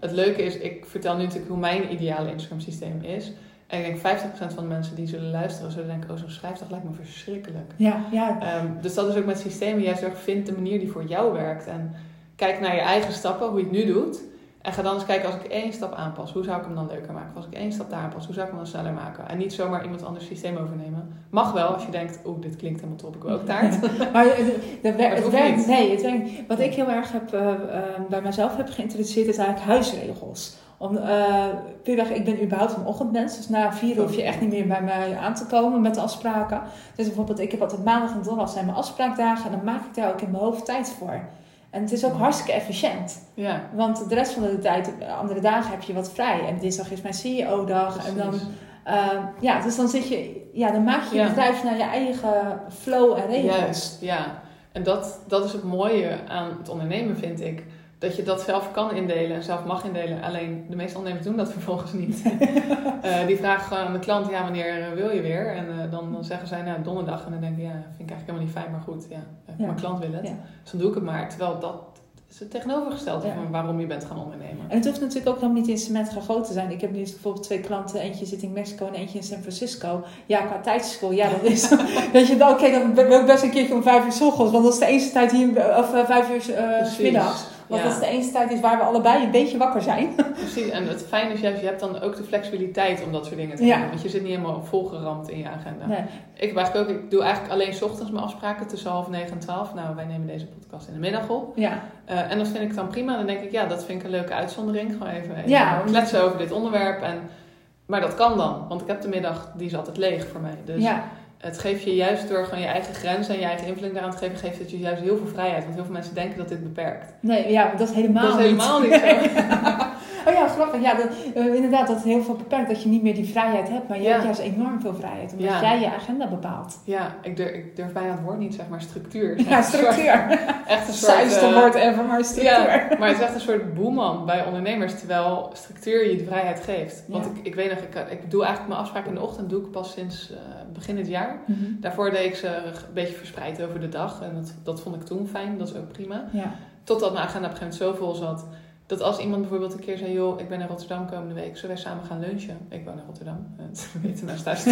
het leuke is, ik vertel nu natuurlijk hoe mijn ideale Instagram systeem is. En ik denk 50% van de mensen die zullen luisteren, zullen denken: Oh, zo'n schrijfdag lijkt me verschrikkelijk. Ja, ja. Um, dus dat is ook met systemen. Jij zegt: vind de manier die voor jou werkt. En kijk naar je eigen stappen, hoe je het nu doet. En ga dan eens kijken: als ik één stap aanpas, hoe zou ik hem dan leuker maken? Of als ik één stap daar aanpas, hoe zou ik hem dan sneller maken? En niet zomaar iemand anders systeem overnemen. Mag wel als je denkt: Oeh, dit klinkt helemaal top, ik wil ook <laughs> taart. maar het, het, het, het werkt, nee, het werkt. Wat ik heel erg heb, uh, uh, bij mezelf heb geïntroduceerd, is eigenlijk huisregels Om, uh, ik ben überhaupt een ochtendmens. Dus na vier hoef je echt niet meer bij mij aan te komen met de afspraken. Dus bijvoorbeeld, ik heb altijd maandag en donderdag zijn mijn afspraakdagen. En dan maak ik daar ook in mijn hoofd tijd voor. En het is ook hartstikke efficiënt. Ja. Want de rest van de tijd, andere dagen heb je wat vrij. En dinsdag is mijn CEO-dag. En dan, uh, ja, dus dan zit je, ja, dan maak je je bedrijf naar je eigen flow en regels. Juist, ja. En dat, dat is het mooie aan het ondernemen, vind ik dat je dat zelf kan indelen en zelf mag indelen. Alleen de meeste ondernemers doen dat vervolgens niet. uh, <laughs> die vragen gewoon aan de klant, ja, wanneer eh, wil je weer? En uh, dan, dan zeggen zij, nou, donderdag. En dan denk ik, ja, vind ik eigenlijk helemaal niet fijn, maar goed, ja, ja. mijn klant wil het. Dus dan doe ik het maar. Terwijl dat is het tegenovergestelde van waarom je bent gaan ondernemen. En het hoeft natuurlijk ook helemaal niet in cement gegoten te zijn. Ik heb nu bijvoorbeeld twee klanten. Eentje zit in Mexico en eentje in San Francisco. Ja, qua tijdschool. Ja, dat is... weet <laughs> je, oké, okay, dan wil ik best een keertje om vijf uur s ochtends. Want dat is de enige tijd hier... Of vijf uur s middags. Want dat is de enige tijd is waar we allebei een beetje wakker zijn. <laughs> Precies, en het fijne is juist, je hebt dan ook de flexibiliteit om dat soort dingen te doen. Want je zit niet helemaal volgeramd in je agenda. Nee. Ik, eigenlijk ook, ik doe eigenlijk alleen s ochtends mijn afspraken tussen half negen en twaalf. Nou, wij nemen deze podcast in de middag op. Ja. Uh, en dat vind ik dan prima. Dan denk ik, ja, dat vind ik een leuke uitzondering. Gewoon even, even ja, kletsen over dit onderwerp. En, maar dat kan dan, want ik heb de middag, die is altijd leeg voor mij. Dus ja het geeft je juist door gewoon je eigen grenzen en je eigen invulling daaraan te geven, geeft het je juist heel veel vrijheid. Want heel veel mensen denken dat dit beperkt. Nee, ja, dat is helemaal dat is helemaal niet, niet zo. <laughs> oh ja, grappig. Ja, dat, uh, inderdaad, dat het heel veel beperkt. Dat je niet meer die vrijheid hebt. Maar je hebt juist enorm veel vrijheid. Omdat jij je agenda bepaalt. Ja, ik durf, ik durf bijna het woord niet, zeg maar, structuur. Ja, structuur. <laughs> echt een soort... Zuidste uh, woord even, maar structuur. Ja, maar het is echt een soort boeman bij ondernemers. Terwijl structuur je de vrijheid geeft. Want ik, ik weet nog, ik, ik doe eigenlijk mijn afspraak in de ochtend. Doe ik pas sinds uh, begin dit jaar. Mm -hmm. Daarvoor deed ik ze een beetje verspreid over de dag. En dat, dat vond ik toen fijn. Dat is ook prima. Ja. Totdat mijn agenda op een gegeven moment zo vol zat dat als iemand bijvoorbeeld een keer zei, joh, ik ben naar Rotterdam komende week, zullen wij samen gaan lunchen? Ik woon naar Rotterdam, <laughs> dat weten nou thuis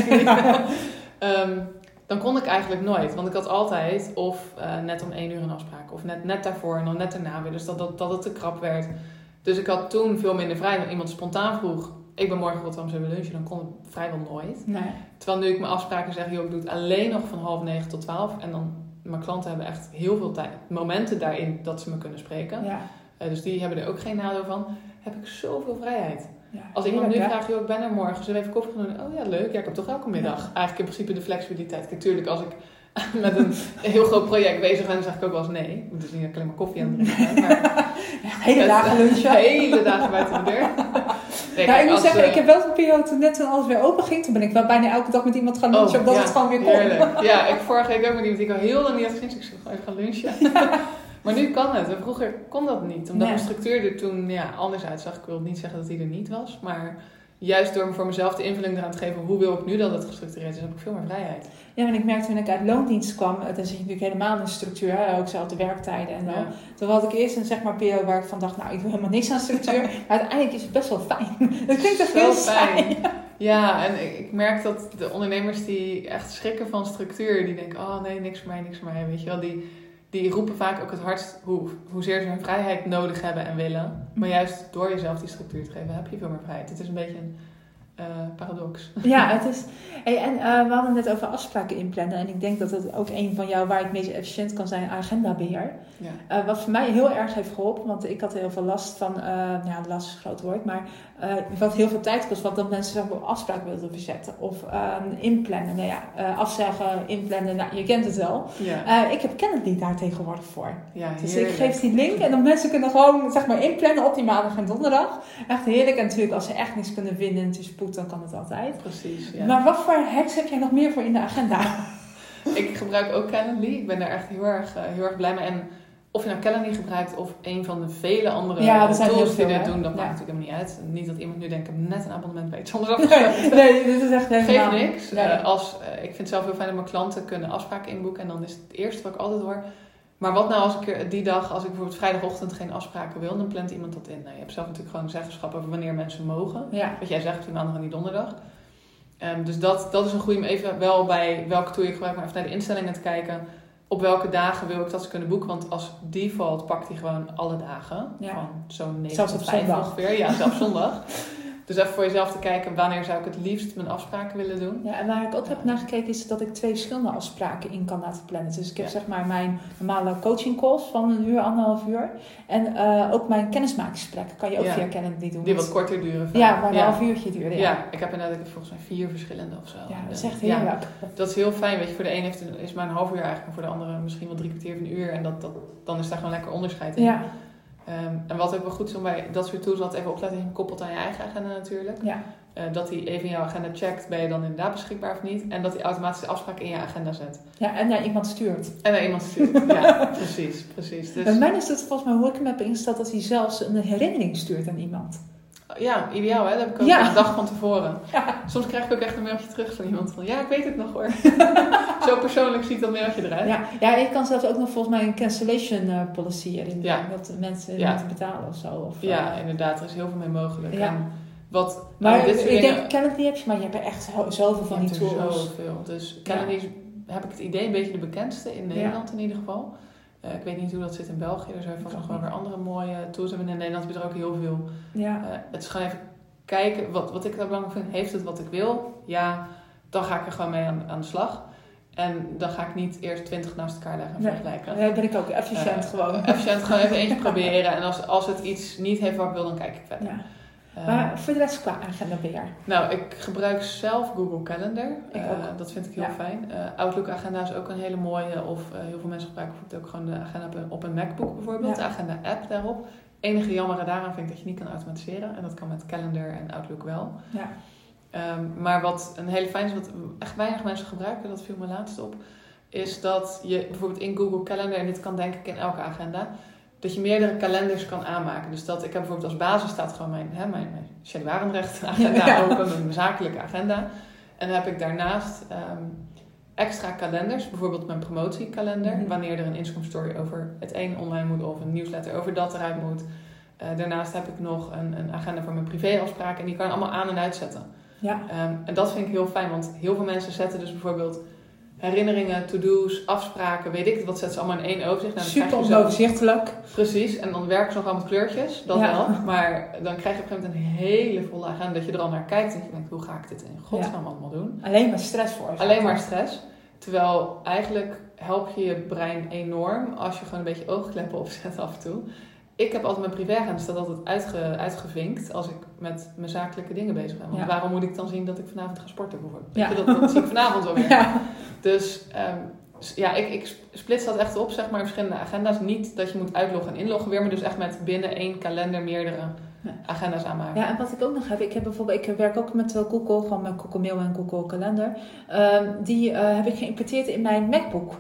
um, dan kon ik eigenlijk nooit, want ik had altijd of uh, net om één uur een afspraak, of net, net daarvoor en dan net daarna weer, dus dat, dat, dat het te krap werd. Dus ik had toen veel minder vrij. Als iemand spontaan vroeg, ik ben morgen Rotterdam, zullen we lunchen? Dan kon het vrijwel nooit. Nee. Terwijl nu ik mijn afspraken zeg, joh, ik doe het alleen nog van half negen tot twaalf. En dan, mijn klanten hebben echt heel veel tijd, momenten daarin dat ze me kunnen spreken. Ja. Uh, dus die hebben er ook geen nadeel van. Heb ik zoveel vrijheid. Ja, Als iemand nu vraagt, joh, ik ben er morgen, zullen we even koffie gaan doen? Oh ja, leuk. Ja, ik heb toch elke middag. Ja. Eigenlijk in principe de flexibiliteit. Natuurlijk, als ik <laughs> met een heel groot project bezig ben, dan zeg ik ook wel eens nee. Dus niet alleen maar koffie aan het drinken Maar <laughs> hele dagen lunchen. <laughs> Hele dagen buiten de deur. Nee, nou, ik moet zeggen, uh, ik heb wel een periode toen net toen alles weer open ging. Toen ben ik wel bijna elke dag met iemand gaan lunchen, oh, omdat ja, het gewoon weer kon. Ja, ik vorige week ook met iemand die ik al heel lang niet had gezien. Dus ik zei, gewoon even gaan lunchen. Maar nu kan het. En vroeger kon dat niet. Omdat mijn structuur er toen ja, anders uitzag. Ik wil niet zeggen dat hij er niet was. Maar juist door voor mezelf de invulling eraan te geven, hoe wil ik nu dat het gestructureerd is, heb ik veel meer vrijheid. Ja, en ik merkte toen ik uit loondienst kwam, dan zit je natuurlijk helemaal in structuur, hè? ook zelf de werktijden en dan. Toen had ik eerst een zeg maar periode waar ik van dacht, nou ik wil helemaal niks aan structuur. <laughs> maar uiteindelijk is het best wel fijn. <laughs> Dat klinkt toch heel fijn. Ja, en ik, ik, merk dat de ondernemers die echt schrikken van structuur, die denken, oh nee, niks voor mij, niks voor mij, weet je wel, die die roepen vaak ook het hardst hoe, hoezeer ze hun vrijheid nodig hebben en willen. Maar juist door jezelf die structuur te geven, heb je veel meer vrijheid. Het is een beetje een uh, paradox. Ja, het is. Hey, en uh, we hadden net over afspraken inplannen. En ik denk dat dat ook een van jou waar ik het meest efficiënt kan zijn, agendabeheer. Ja. Uh, wat voor mij heel erg heeft geholpen, want ik had heel veel last van, ja, last is een groot woord, maar wat heel veel tijd kost, wat dan mensen zeg maar, afspraak wilden verzetten. Of inplannen, nou ja, afzeggen, inplannen, nou, je kent het wel. Ja. ik heb Kennedy daar tegenwoordig voor. Ja, dus ik geef die link en dan mensen kunnen gewoon zeg maar inplannen op die maandag en donderdag. Echt heerlijk. En natuurlijk als ze echt niks kunnen vinden, het is dan kan het altijd. Precies, ja. Maar wat voor hacks heb jij nog meer voor in de agenda? <laughs> ik gebruik ook Calendly. Ik ben daar echt heel erg, uh, heel erg blij mee. En of je nou Calendly gebruikt of een van de vele andere ja, zijn tools die dit doen, dat maakt natuurlijk helemaal niet uit. Niet dat iemand nu denkt, ik heb net een abonnement bij iets <laughs> anders nee, nee, dit is echt helemaal... Geeft niks. Uh, als, uh, ik vind het zelf heel fijn dat mijn klanten kunnen afspraken inboeken. En dan is het eerste wat ik altijd hoor... Maar wat nou als ik die dag, als ik bijvoorbeeld vrijdagochtend geen afspraken wil, dan plant iemand dat in. Nou, je hebt zelf natuurlijk gewoon zeggenschap over wanneer mensen mogen. Ja. Wat jij zegt, die maandag en die donderdag. Um, dus dat, dat is een goede om even wel bij welke tool je gebruikt, maar even naar de instellingen te kijken. Op welke dagen wil ik dat ze kunnen boeken? Want als default pakt hij gewoon alle dagen. Ja. Van zo'n 9 tot 5 ongeveer. Ja, zelfs <laughs> zondag. Dus even voor jezelf te kijken, wanneer zou ik het liefst mijn afspraken willen doen? Ja, en waar ik ook heb naar gekeken is dat ik twee verschillende afspraken in kan laten plannen. Dus ik heb Ja. zeg maar mijn normale coaching calls van een uur, anderhalf uur. En eh, ook mijn kennismakingsgesprekken kan je ook Ja. via Calendly doen. Die wat korter duren. vaak. ja, maar een ja. half uurtje duren. Ja. Ik heb inderdaad volgens mij vier verschillende of zo. ja dat is echt heerlijk. dat is heel fijn. Weet je, voor de een heeft is maar een half uur eigenlijk. En voor de andere misschien wel drie kwartier of een uur. En dat, dat, dan is daar gewoon lekker onderscheid in. Ja, Ehm, en wat ook wel goed is om bij dat soort tools altijd even opletten. Je koppelt aan je eigen agenda natuurlijk. ja. Eh, dat hij even in jouw agenda checkt. Ben je dan inderdaad beschikbaar of niet? En dat hij automatisch de afspraak in je agenda zet. ja, en naar iemand stuurt. En naar iemand stuurt. <laughs> ja, precies. precies. Dus, Bij mij is het volgens mij hoe ik hem heb ingesteld dat hij zelfs een herinnering stuurt aan iemand. Ja, ideaal hè. Dat heb ik ook Ja. een dag van tevoren. <laughs> Ja. Soms krijg ik ook echt een mailtje terug van iemand van... Ja, ik weet het nog hoor. <laughs> Zo persoonlijk ziet dat mailtje eruit. Ja, ja, je kan zelfs ook nog volgens mij een cancellation eh, policy erin doen. Dat mensen Ja. moeten betalen of zo. Of, eh, Ja, inderdaad. Er is heel veel mee mogelijk. Ja. En wat, Maar nou, dit ik dingen- denk Calendly heb je, maar je hebt er echt zo- zoveel van die tools. Zoveel. Dus Calendly heb ik het idee, een beetje de bekendste in Nederland in ieder geval. Eh, ik weet niet hoe dat zit in België. Er zijn vast Ik nog wel weer andere mooie tools. En in Nederland heb je er ook heel veel. Ja. Eh, het is gewoon even kijken. Wat, wat ik daar belangrijk vind, heeft het wat ik wil? Ja, dan ga ik er gewoon mee aan, aan de slag. En dan ga ik niet eerst twintig naast elkaar leggen en Nee. vergelijken. Daar ben ik ook efficiënt Eh, gewoon. Efficiënt gewoon even eentje <laughs> proberen. En als, als het iets niet heeft wat ik wil, dan kijk ik verder. Ja. Eh, Maar voor de rest qua agendabeheer. nou, ik gebruik zelf Google Calendar. Ik Eh, ook. dat vind ik heel Ja. fijn. Eh, Outlook Agenda is ook een hele mooie. Of eh, heel veel mensen gebruiken bijvoorbeeld ook gewoon de agenda op een, op een MacBook bijvoorbeeld. De agenda app daarop. Enige jammer daaraan vind ik dat je niet kan automatiseren. En dat kan met Calendar en Outlook wel. Ja. Ehm, maar wat een hele fijn is, wat echt weinig mensen gebruiken, dat viel me laatst op, is dat je bijvoorbeeld in Google Calendar, en dit kan denk ik in elke agenda, dat je meerdere kalenders kan aanmaken. Dus dat ik heb bijvoorbeeld als basis staat gewoon mijn, hè, mijn, mijn agenda Ja. open, mijn zakelijke agenda. En dan heb ik daarnaast ehm, extra kalenders, bijvoorbeeld mijn promotiekalender, Mhm. wanneer er een Instagram story over het een online moet of een nieuwsletter over dat eruit moet. Eh, daarnaast heb ik nog een, een agenda voor mijn privéafspraken en die kan je allemaal aan en uitzetten. Ja. Ehm, en dat vind ik heel fijn, want heel veel mensen zetten dus bijvoorbeeld herinneringen, to-do's, afspraken, weet ik wat zetten ze allemaal in één overzicht. Nou, Super onoverzichtelijk. Precies, en dan werken ze nog wel met kleurtjes, dat Ja. wel. Maar dan krijg je op een gegeven moment een hele volle agenda, dat je er al naar kijkt en je denkt, hoe ga ik dit in godsnaam allemaal doen? Alleen maar stress voor. Alleen maar stress. Terwijl eigenlijk help je je brein enorm als je gewoon een beetje oogkleppen opzet af en toe. Ik heb altijd mijn privéagenda staat altijd uitge, uitgevinkt als ik met mijn zakelijke dingen bezig ben. Want Ja. waarom moet ik dan zien dat ik vanavond ga sporten bijvoorbeeld? Ja. Dat, dat zie ik vanavond wel <laughs> weer. Ja. Dus ehm, ja, ik, ik splits dat echt op, zeg maar, in verschillende agenda's. Niet dat je moet uitloggen en inloggen weer, maar dus echt met binnen één kalender meerdere agenda's aanmaken. Ja, en wat ik ook nog heb, ik heb bijvoorbeeld, ik werk ook met Google, gewoon met Google Mail en Google Calendar. Ehm, die eh, heb ik geïmporteerd in mijn MacBook.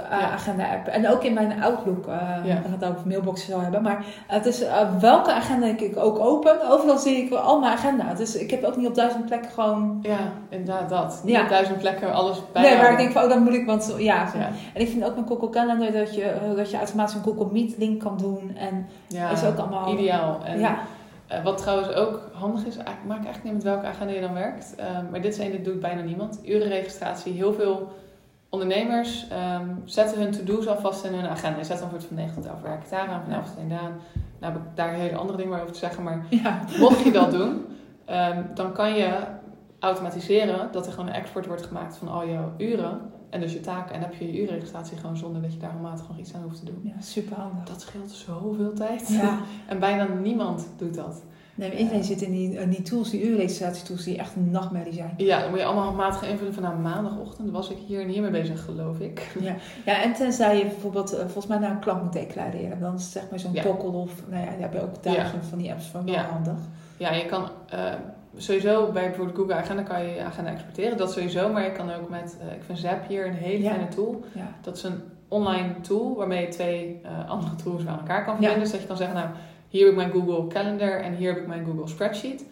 Agenda app. En ook in mijn Outlook, eh Ja. dat het over mailboxen zou hebben. Maar het is eh, welke agenda ik ook open, overal zie ik al mijn agenda. Dus ik heb ook niet op duizend plekken gewoon... Ja, inderdaad dat. Niet Ja. op duizend plekken alles bij. Nee, waar ik denk van, oh, dan moet ik, want ja. Ja, En ik vind ook met Google Calendar dat je, eh, dat je automatisch een Google Meet link kan doen. En is ook allemaal... ideaal. En ja, eh, wat trouwens ook handig is, ik maak eigenlijk niet met welke agenda je dan werkt. eh, maar dit een, dit doet bijna niemand. Urenregistratie. Heel veel ondernemers ehm, zetten hun to-do's alvast in hun agenda. Je zet dan voor het van 9 tot 11 werk ik daaraan, van 11 tot 1 daan. Nou heb ik daar hele andere dingen over te zeggen, maar ja. Mocht je dat doen, ehm, dan kan je automatiseren dat er gewoon een export wordt gemaakt van al jouw uren en dus je taken. En dan heb je je urenregistratie gewoon zonder dat je daar handmatig nog iets aan hoeft te doen. ja super handig. Dat scheelt zoveel tijd. Ja. <laughs> En bijna niemand doet dat. Nee, maar iedereen zit in die, in die tools, die uurregistratietools, die echt een nachtmerrie zijn. Ja, dan moet je allemaal handmatig invullen. Van nou, maandagochtend was ik hier en hiermee bezig, geloof ik. Ja. ja, en tenzij je bijvoorbeeld, eh, volgens mij naar een klant moet declareren, dan is het zeg maar zo'n Ja. tokkel of, nou ja, daar heb je ook duizend van die apps van, wel Ja. handig. Ja, je kan eh, sowieso bij bijvoorbeeld Google Agenda kan je je agenda exporteren. Dat sowieso, maar je kan ook met, eh, ik vind Zapier een hele fijne tool. Dat is een online tool waarmee je twee eh, andere tools aan elkaar kan verbinden. Dus dat je kan zeggen, nou, hier heb ik mijn Google Calendar en hier heb ik mijn Google Spreadsheet.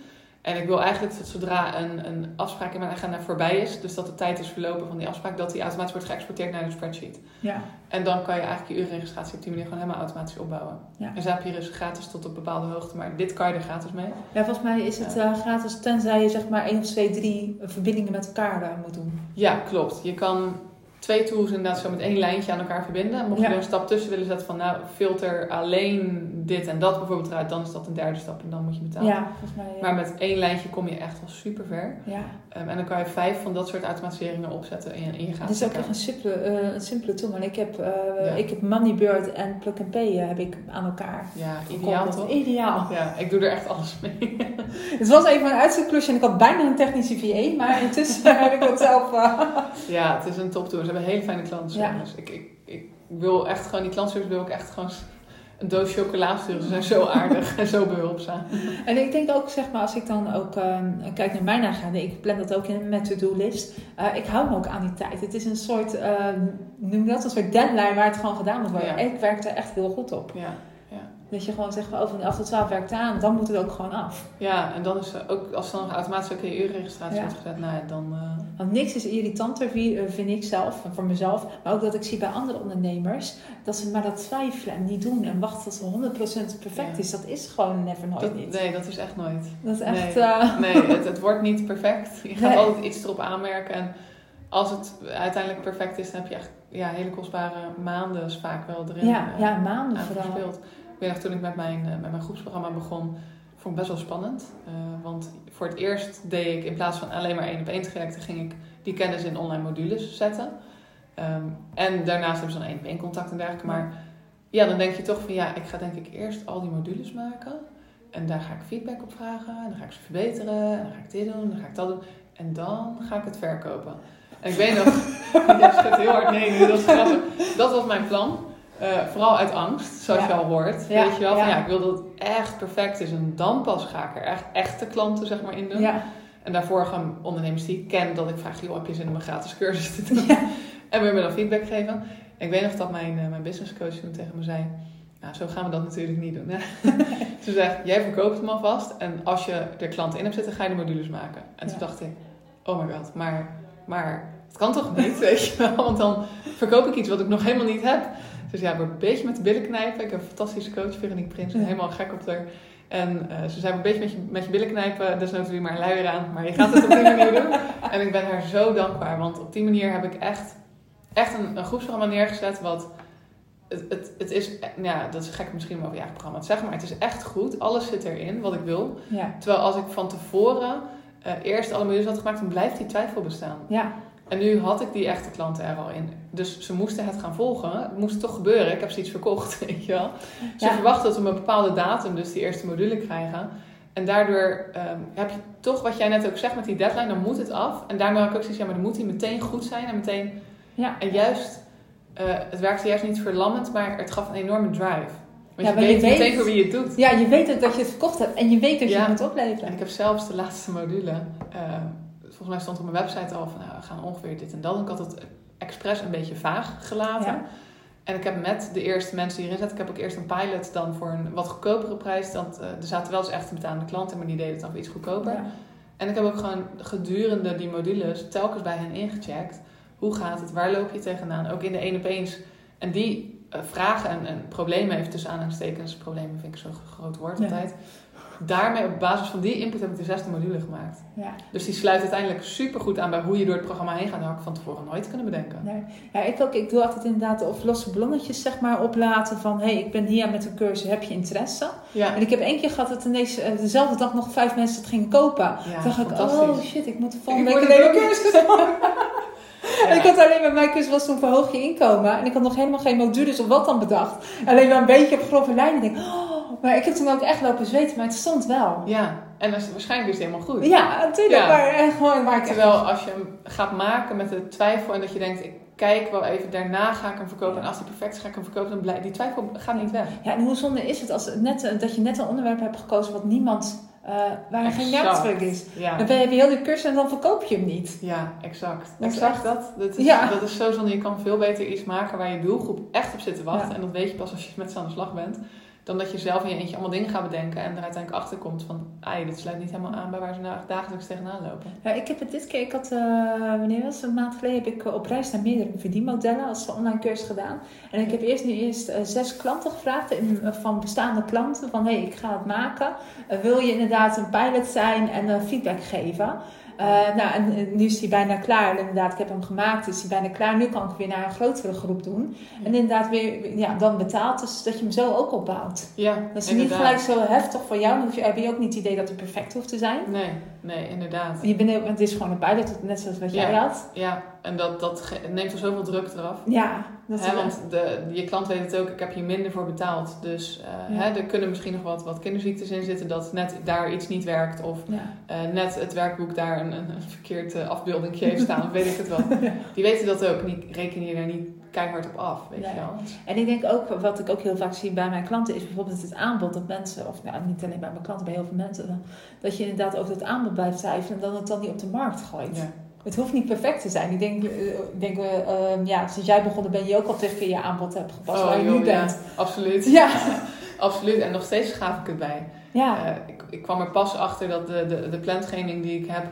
En ik wil eigenlijk dat zodra een, een afspraak in mijn agenda voorbij is, dus dat de tijd is verlopen van die afspraak, dat die automatisch wordt geëxporteerd naar de spreadsheet. Ja. En dan kan je eigenlijk je urenregistratie op die manier gewoon helemaal automatisch opbouwen. Ja. En Zapier is gratis tot op bepaalde hoogte, maar dit kan je er gratis mee. ja, volgens mij is het eh, gratis tenzij je zeg maar één of twee, drie verbindingen met elkaar eh, moet doen. Ja, klopt. Je kan twee tools inderdaad zo met één lijntje aan elkaar verbinden. Mocht je er een stap tussen willen zetten van nou filter alleen dit en dat bijvoorbeeld eruit, dan is dat een derde stap en dan moet je betalen. Ja, volgens mij. ja. Maar met één lijntje kom je echt wel super ver. ja. Ehm, en dan kan je vijf van dat soort automatiseringen opzetten in je, je Het is ook echt een simpele, eh, een simpele tool. Want ik heb, Ja. ik heb Moneybird en Plug and Pay eh, heb ik aan elkaar. Ja, ideaal toch? Ideaal. Ja, ik doe er echt alles mee. <laughs> Het was even een uitzoekklusje en ik had bijna een technische VA, maar intussen <laughs> heb ik dat zelf. ja, het is een top. Ze hebben hele fijne klantenservice. Ik, ik, ik wil echt gewoon, die klantenservice wil ik echt gewoon een doos chocola sturen. Ze zijn zo aardig en zo behulpzaam. <laughs> En ik denk ook, zeg maar, als ik dan ook ehm, kijk naar mijn agenda, ik plan dat ook in met to-do-list. Eh, ik hou me ook aan die tijd. Het is een soort, ehm, noem dat, een soort deadline waar het gewoon gedaan moet worden. Ja. En ik werk er echt heel goed op. Ja. Dat je gewoon zegt, van, oh, van 11 tot 12 werkt aan, dan moet het ook gewoon af. ja, en dan is er ook, als dan nog automatisch ook in je uurregistratie Ja. wordt gezet, nou ja, dan... eh, Want niks is irritanter, eh, vind ik zelf, voor mezelf, maar ook dat ik zie bij andere ondernemers, dat ze maar dat twijfelen en niet doen en wachten tot ze 100% perfect Ja. is. Dat is gewoon never nooit dat, niet. nee, dat is echt nooit. Dat is echt... Nee. eh, Nee, het, het wordt niet perfect. Je gaat Nee. altijd iets erop aanmerken. En als het uiteindelijk perfect is, dan heb je echt ja, hele kostbare maanden vaak wel erin ja, ja, maanden aan vooral. verspeeld. Toen ik met mijn, eh, met mijn groepsprogramma begon, vond ik best wel spannend. Eh, want voor het eerst deed ik in plaats van alleen maar één op één trajecten, ging ik die kennis in online modules zetten. Ehm, en daarnaast hebben ze dan één op één contact en dergelijke. Maar ja, dan denk je toch van ja, ik ga denk ik eerst al die modules maken. En daar ga ik feedback op vragen. En dan ga ik ze verbeteren. En dan ga ik dit doen. Dan ga ik dat doen. En dan ga ik het verkopen. En ik weet nog, <laughs> schudt heel hard nee dat grappig. Dat was mijn plan. Eh, vooral uit angst, zoals Ja. je al hoort. Ja, Weet je wel, van ja. ja, ik wil dat het echt perfect is. En dan pas ga ik er echt echte klanten zeg maar in doen. Ja, En daarvoor gaan ondernemers die ik ken, dat ik vraag, joh, heb je zin om een gratis cursus te doen? Ja. <laughs> En we me dan feedback geven. En ik weet nog dat mijn, eh, mijn business coach toen tegen me zei, nou, zo gaan we dat natuurlijk niet doen. <laughs> Ze zegt, jij verkoopt hem alvast en als je er klanten in hebt zitten, ga je de modules maken. En toen dacht ik, oh my god, maar, maar het kan toch niet, <laughs> weet je wel? Want dan verkoop ik iets wat ik nog helemaal niet heb. Dus ja, word een beetje met de billen knijpen. Ik heb een fantastische coach, Veronique Prins, helemaal gek op haar. En eh, ze zei een beetje met je, met je billen knijpen, desnoods doe je maar een luier aan, maar je gaat het op die <laughs> manier doen. En ik ben haar zo dankbaar, want op die manier heb ik echt, echt een, een groepsprogramma neergezet wat... Het, het, het is, ja, dat is gek misschien om over je eigen programma te zeggen, maar het is echt goed. Alles zit erin wat ik wil. ja, Terwijl als ik van tevoren eh, eerst alle modules had gemaakt, dan blijft die twijfel bestaan. ja, En nu had ik die echte klanten er al in. Dus ze moesten het gaan volgen. Het moest toch gebeuren. Ik heb ze iets verkocht, <laughs> weet je wel. Ze Ja. verwachten dat we op een bepaalde datum dus die eerste module krijgen. En daardoor ehm, heb je toch, wat jij net ook zegt met die deadline, dan moet het af. En daarmee had ik ook zoiets, ja, maar dan moet die meteen goed zijn. En meteen, ja. en juist, eh, het werkte juist niet verlammend, maar het gaf een enorme drive. Want Ja, je weet meteen voor wie je het doet. Ja, je weet dat je het verkocht hebt en je weet dat je het moet En opleveren. ik heb zelfs de laatste module, eh, volgens mij stond op mijn website al van, nou, we gaan ongeveer dit en dat. En ik had het expres een beetje vaag gelaten. Ja. En ik heb met de eerste mensen die erin zaten, ik heb ook eerst een pilot dan voor een wat goedkopere prijs. Dat, eh, er zaten wel eens echt betalende klanten, maar die deden het dan voor iets goedkoper. Ja. En ik heb ook gewoon gedurende die modules telkens bij hen ingecheckt. Hoe gaat het? Waar loop je tegenaan? Ook in de één op eens. En die eh, vragen en, en problemen, even tussen aanhalingstekens, problemen vind ik zo'n groot woord Ja. Daarmee op basis van die input heb ik de zesde module gemaakt. Ja. Dus die sluit uiteindelijk super goed aan bij hoe je door het programma heen gaat. Dat had ik van tevoren nooit kunnen bedenken. Nee. Ja, ik, ook, ik doe altijd inderdaad of losse ballonnetjes zeg maar, oplaten van... hé, hey, ik ben hier met een cursus, heb je interesse? Ja, En ik heb één keer gehad dat ineens eh, dezelfde dag nog vijf mensen het gingen kopen. ja Toen dacht ik, oh shit, ik moet de volgende week een cursus. <laughs> En ik had alleen met mijn cursus was toen verhoog je inkomen. En ik had nog helemaal geen modules of wat dan bedacht. Alleen maar een beetje op grove lijnen. Denk, oh, maar ik heb toen ook echt lopen zweten, maar het stond wel. Ja, en dat is, waarschijnlijk is het helemaal goed. Ja, natuurlijk. Ja. Maar eh, gewoon waar ik echt- Terwijl als je hem gaat maken met de twijfel en dat je denkt, ik kijk wel even, daarna ga ik hem verkopen. En als die perfect is, ga ik hem verkopen. Dan blijft die twijfel gaat niet weg. Ja, en hoe zonde is het als net, dat je net een onderwerp hebt gekozen wat niemand, eh, waar er geen merkdruk is. Ja, Dan ben je heel die cursus en dan verkoop je hem niet. ja exact. Dat exact echt- dat. Dat is, Ja. dat is zo zonde. Je kan veel beter iets maken waar je doelgroep echt op zit te wachten. Ja. En dat weet je pas als je met ze aan de slag bent. Dan dat je zelf in je eentje allemaal dingen gaat bedenken. En er uiteindelijk achter komt van, ah, dit sluit niet helemaal aan bij waar ze nou dagelijks tegenaan lopen. Ja, ik heb het dit keer, ik had, eh, wanneer was het? Een maand geleden heb ik eh, op reis naar meerdere verdienmodellen als online cursus gedaan. En ik heb eerst nu eerst eh, zes klanten gevraagd van bestaande klanten van hé, hey, ik ga het maken. Wil je inderdaad een pilot zijn en feedback geven? Uh, nou, en nu is hij bijna klaar. Inderdaad, ik heb hem gemaakt, is hij bijna klaar. Nu kan ik weer naar een grotere groep doen. En inderdaad weer ja, dan betaald. Dus dat je hem zo ook opbouwt. Ja, Dat is niet gelijk zo heftig voor jou. Dan hoef je, heb je ook niet het idee dat het perfect hoeft te zijn. Nee, nee, inderdaad. Je bent, het is gewoon een pilot, net zoals wat jij had. Ja, en dat, dat neemt er zoveel druk eraf. Ja, dat is Want de, je klant weet het ook, ik heb hier minder voor betaald. Dus uh, hè, er kunnen misschien nog wat, wat kinderziektes in zitten dat net daar iets niet werkt. Of uh, net het werkboek daar een, een, verkeerd uh, afbeelding heeft <laughs> staan, of weet ik het wel. Die weten dat ook. Die rekenen je daar niet keihard op af, weet je wel. En ik denk ook, wat ik ook heel vaak zie bij mijn klanten, is bijvoorbeeld het aanbod dat mensen, of nou, niet alleen bij mijn klanten, bij heel veel mensen, dat je inderdaad over het aanbod blijft cijferen en dan het dan niet op de markt gooit. Ja. Het hoeft niet perfect te zijn. Ik denk, eh, ik denk uh, ja, sinds jij begonnen ben je ook al tegen keer je aanbod hebt gepast oh, waar je nu bent. absoluut. Ja. <laughs> absoluut. En nog steeds gaaf ik het bij. Ja. Uh, ik, ik kwam er pas achter dat de, de, de plantraining die ik heb,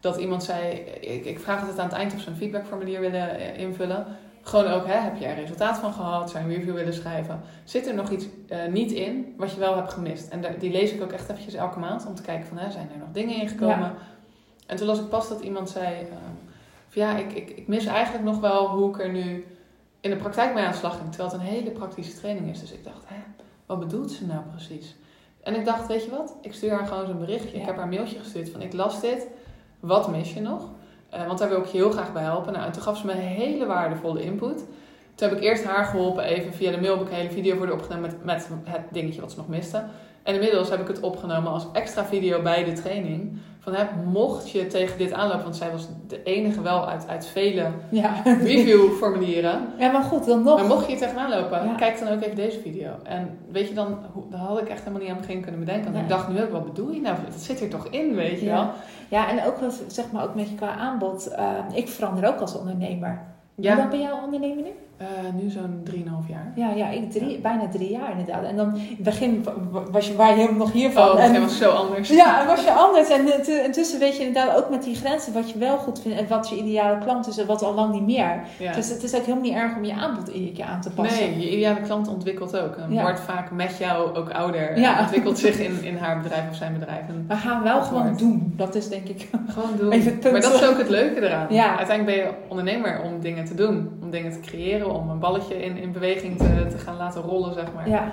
dat iemand zei, ik, ik vraag het aan het eind of ze een feedbackformulier willen invullen. Gewoon ook, hè, heb je er resultaat van gehad? Zou je een review willen schrijven? Zit er nog iets niet in wat je wel hebt gemist? En die lees ik ook echt eventjes elke maand om te kijken van, hè, zijn er nog dingen ingekomen? Ja en toen las ik pas dat iemand zei: uh, van ja, ik, ik, ik mis eigenlijk nog wel hoe ik er nu in de praktijk mee aan de slag ging. Terwijl het een hele praktische training is. Dus ik dacht: hè, wat bedoelt ze nou precies? En ik dacht: weet je wat? Ik stuur haar gewoon zo'n berichtje. Ik heb haar een mailtje gestuurd van: ik las dit. Wat mis je nog? Uh, want daar wil ik je heel graag bij helpen. Nou, en toen gaf ze me een hele waardevolle input. Toen heb ik eerst haar geholpen, even via de mail heb ik een hele video voor de opgenomen met, met het dingetje wat ze nog miste. En inmiddels heb ik het opgenomen als extra video bij de training. Van, hè, mocht je tegen dit aanlopen, want zij was de enige wel uit, uit vele ja. reviewformulieren. <laughs> Ja, maar goed, dan nog. Maar mocht je tegenaan lopen, kijk dan ook even deze video. En weet je dan, daar had ik echt helemaal niet aan begin kunnen bedenken. Want ik dacht nu, wat bedoel je nou? Dat zit er toch in, weet je wel? Ja, en ook zeg maar ook met je qua aanbod. Uh, ik verander ook als ondernemer. Ja. Hoe lang ben jij ondernemer nu? Uh, nu zo'n 3,5 jaar. Ja, ja, ik drie, bijna drie jaar inderdaad. En dan in het begin was je, waar je helemaal nog hiervan. Oh, en was zo anders. Ja, was je anders. En intussen weet je inderdaad ook met die grenzen wat je wel goed vindt en wat je ideale klant is en wat al lang niet meer. Ja. Dus het is ook helemaal niet erg om je aanbod iedere keer aan te passen. Nee, je ideale klant ontwikkelt ook. En wordt vaak met jou ook ouder. Ja. En ontwikkelt zich in, in haar bedrijf of zijn bedrijf. En we gaan wel gewoon doen. Dat is denk ik gewoon doen. Maar dat is ook het leuke eraan. Ja. Uiteindelijk ben je ondernemer om dingen te doen. Om dingen te creëren, om een balletje in, in beweging te, te gaan laten rollen, zeg maar. Ja.